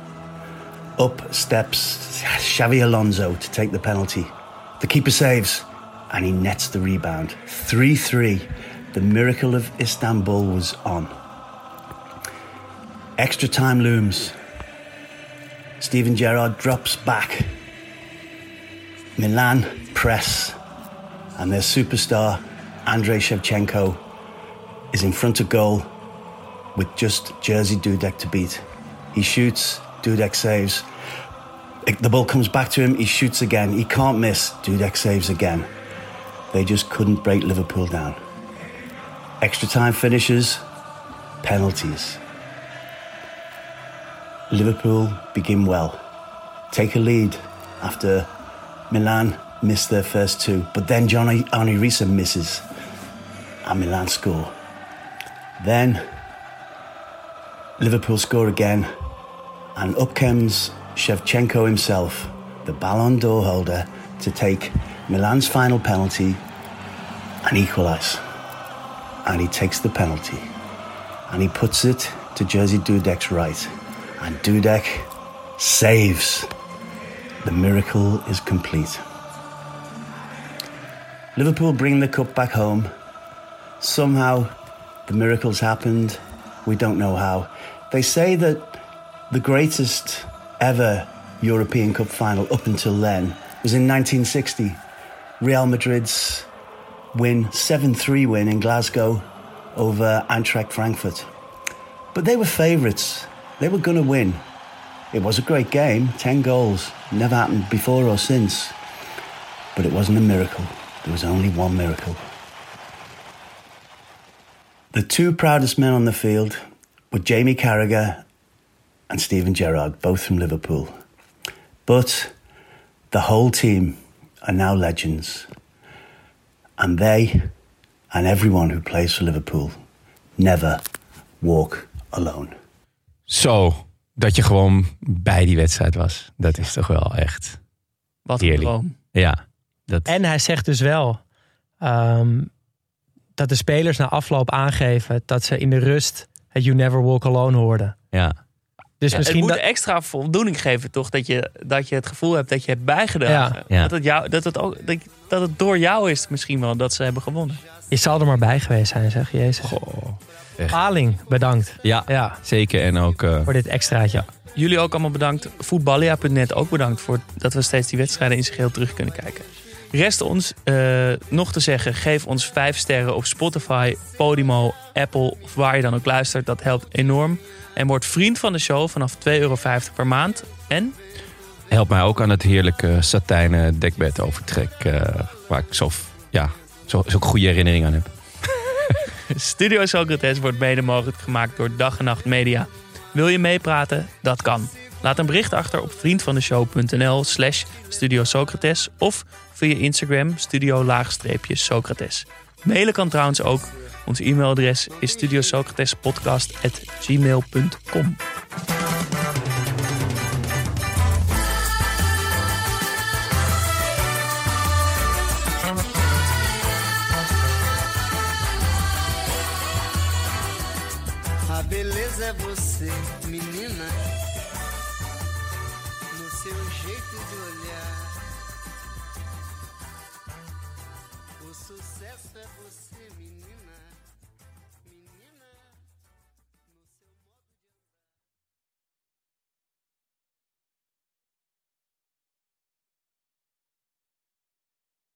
Up steps Xavi Alonso to take the penalty. The keeper saves and he nets the rebound. 3 3. The miracle of Istanbul was on. Extra time looms. Stephen Gerrard drops back. Milan press. And their superstar, Andrei Shevchenko, is in front of goal with just Jersey Dudek to beat. He shoots, Dudek saves. The ball comes back to him, he shoots again. He can't miss, Dudek saves again. They just couldn't break Liverpool down. Extra time finishes, penalties. Liverpool begin well, take a lead after Milan missed their first two, but then Johnny Arnie Risa misses and Milan score. Then Liverpool score again, and up comes Shevchenko himself, the Ballon d'Or holder, to take Milan's final penalty and equalise. And he takes the penalty and he puts it to Jersey Dudek's right. And Dudek saves. The miracle is complete. Liverpool bring the cup back home. Somehow the miracles happened. We don't know how. They say that the greatest ever European Cup final up until then was in 1960. Real Madrid's win, 7 3 win in Glasgow over Eintracht Frankfurt. But they were favourites. They were going to win. It was a great game, 10 goals. Never happened before or since. But it wasn't a miracle. There was only one miracle. The two proudest men on the field were Jamie Carragher and Steven Gerrard, both from Liverpool. But the whole team are now legends. And they and everyone who plays for Liverpool never walk alone. Zo, dat je gewoon bij die wedstrijd was. Dat is toch wel echt Wat een heerlijk. droom. Ja, Dat, En hij zegt dus wel ehm, dat de spelers na afloop aangeven dat ze in de rust het You Never Walk Alone hoorden. ja. Dus Het misschien moet dat, extra voldoening geven, toch? Dat je, dat je het gevoel hebt dat je hebt bijgedragen. Ja. Ja. Dat, het jou, dat, het ook, dat, dat het door jou is misschien wel dat ze hebben gewonnen. je zal er maar bij geweest zijn, zeg Jezus. Echt. Paling, bedankt ja, ja, zeker. En ook eh, voor dit extraatje. Jullie ook allemaal bedankt. Voetballia.net ook bedankt voor dat we steeds die wedstrijden in zijn geheel terug kunnen kijken. Rest ons eh, nog te zeggen, geef ons vijf sterren op Spotify, Podimo, Apple of waar je dan ook luistert. Dat helpt enorm. En word vriend van de show vanaf 2,50 euro per maand. En helpt mij ook aan het heerlijke satijnen dekbed overtrek. eh, waar ik zo, ja, zo, zo goede herinnering aan heb. [LAUGHS] Studio Socrates wordt mede mogelijk gemaakt door Dag en Nacht Media. Wil je meepraten? Dat kan. Laat een bericht achter op vriendvandeshow.nl slash Studio Socrates of via Instagram studio-socrates. Mailen kan trouwens ook. Ons e-mailadres is studiosocratespodcast.gmail.com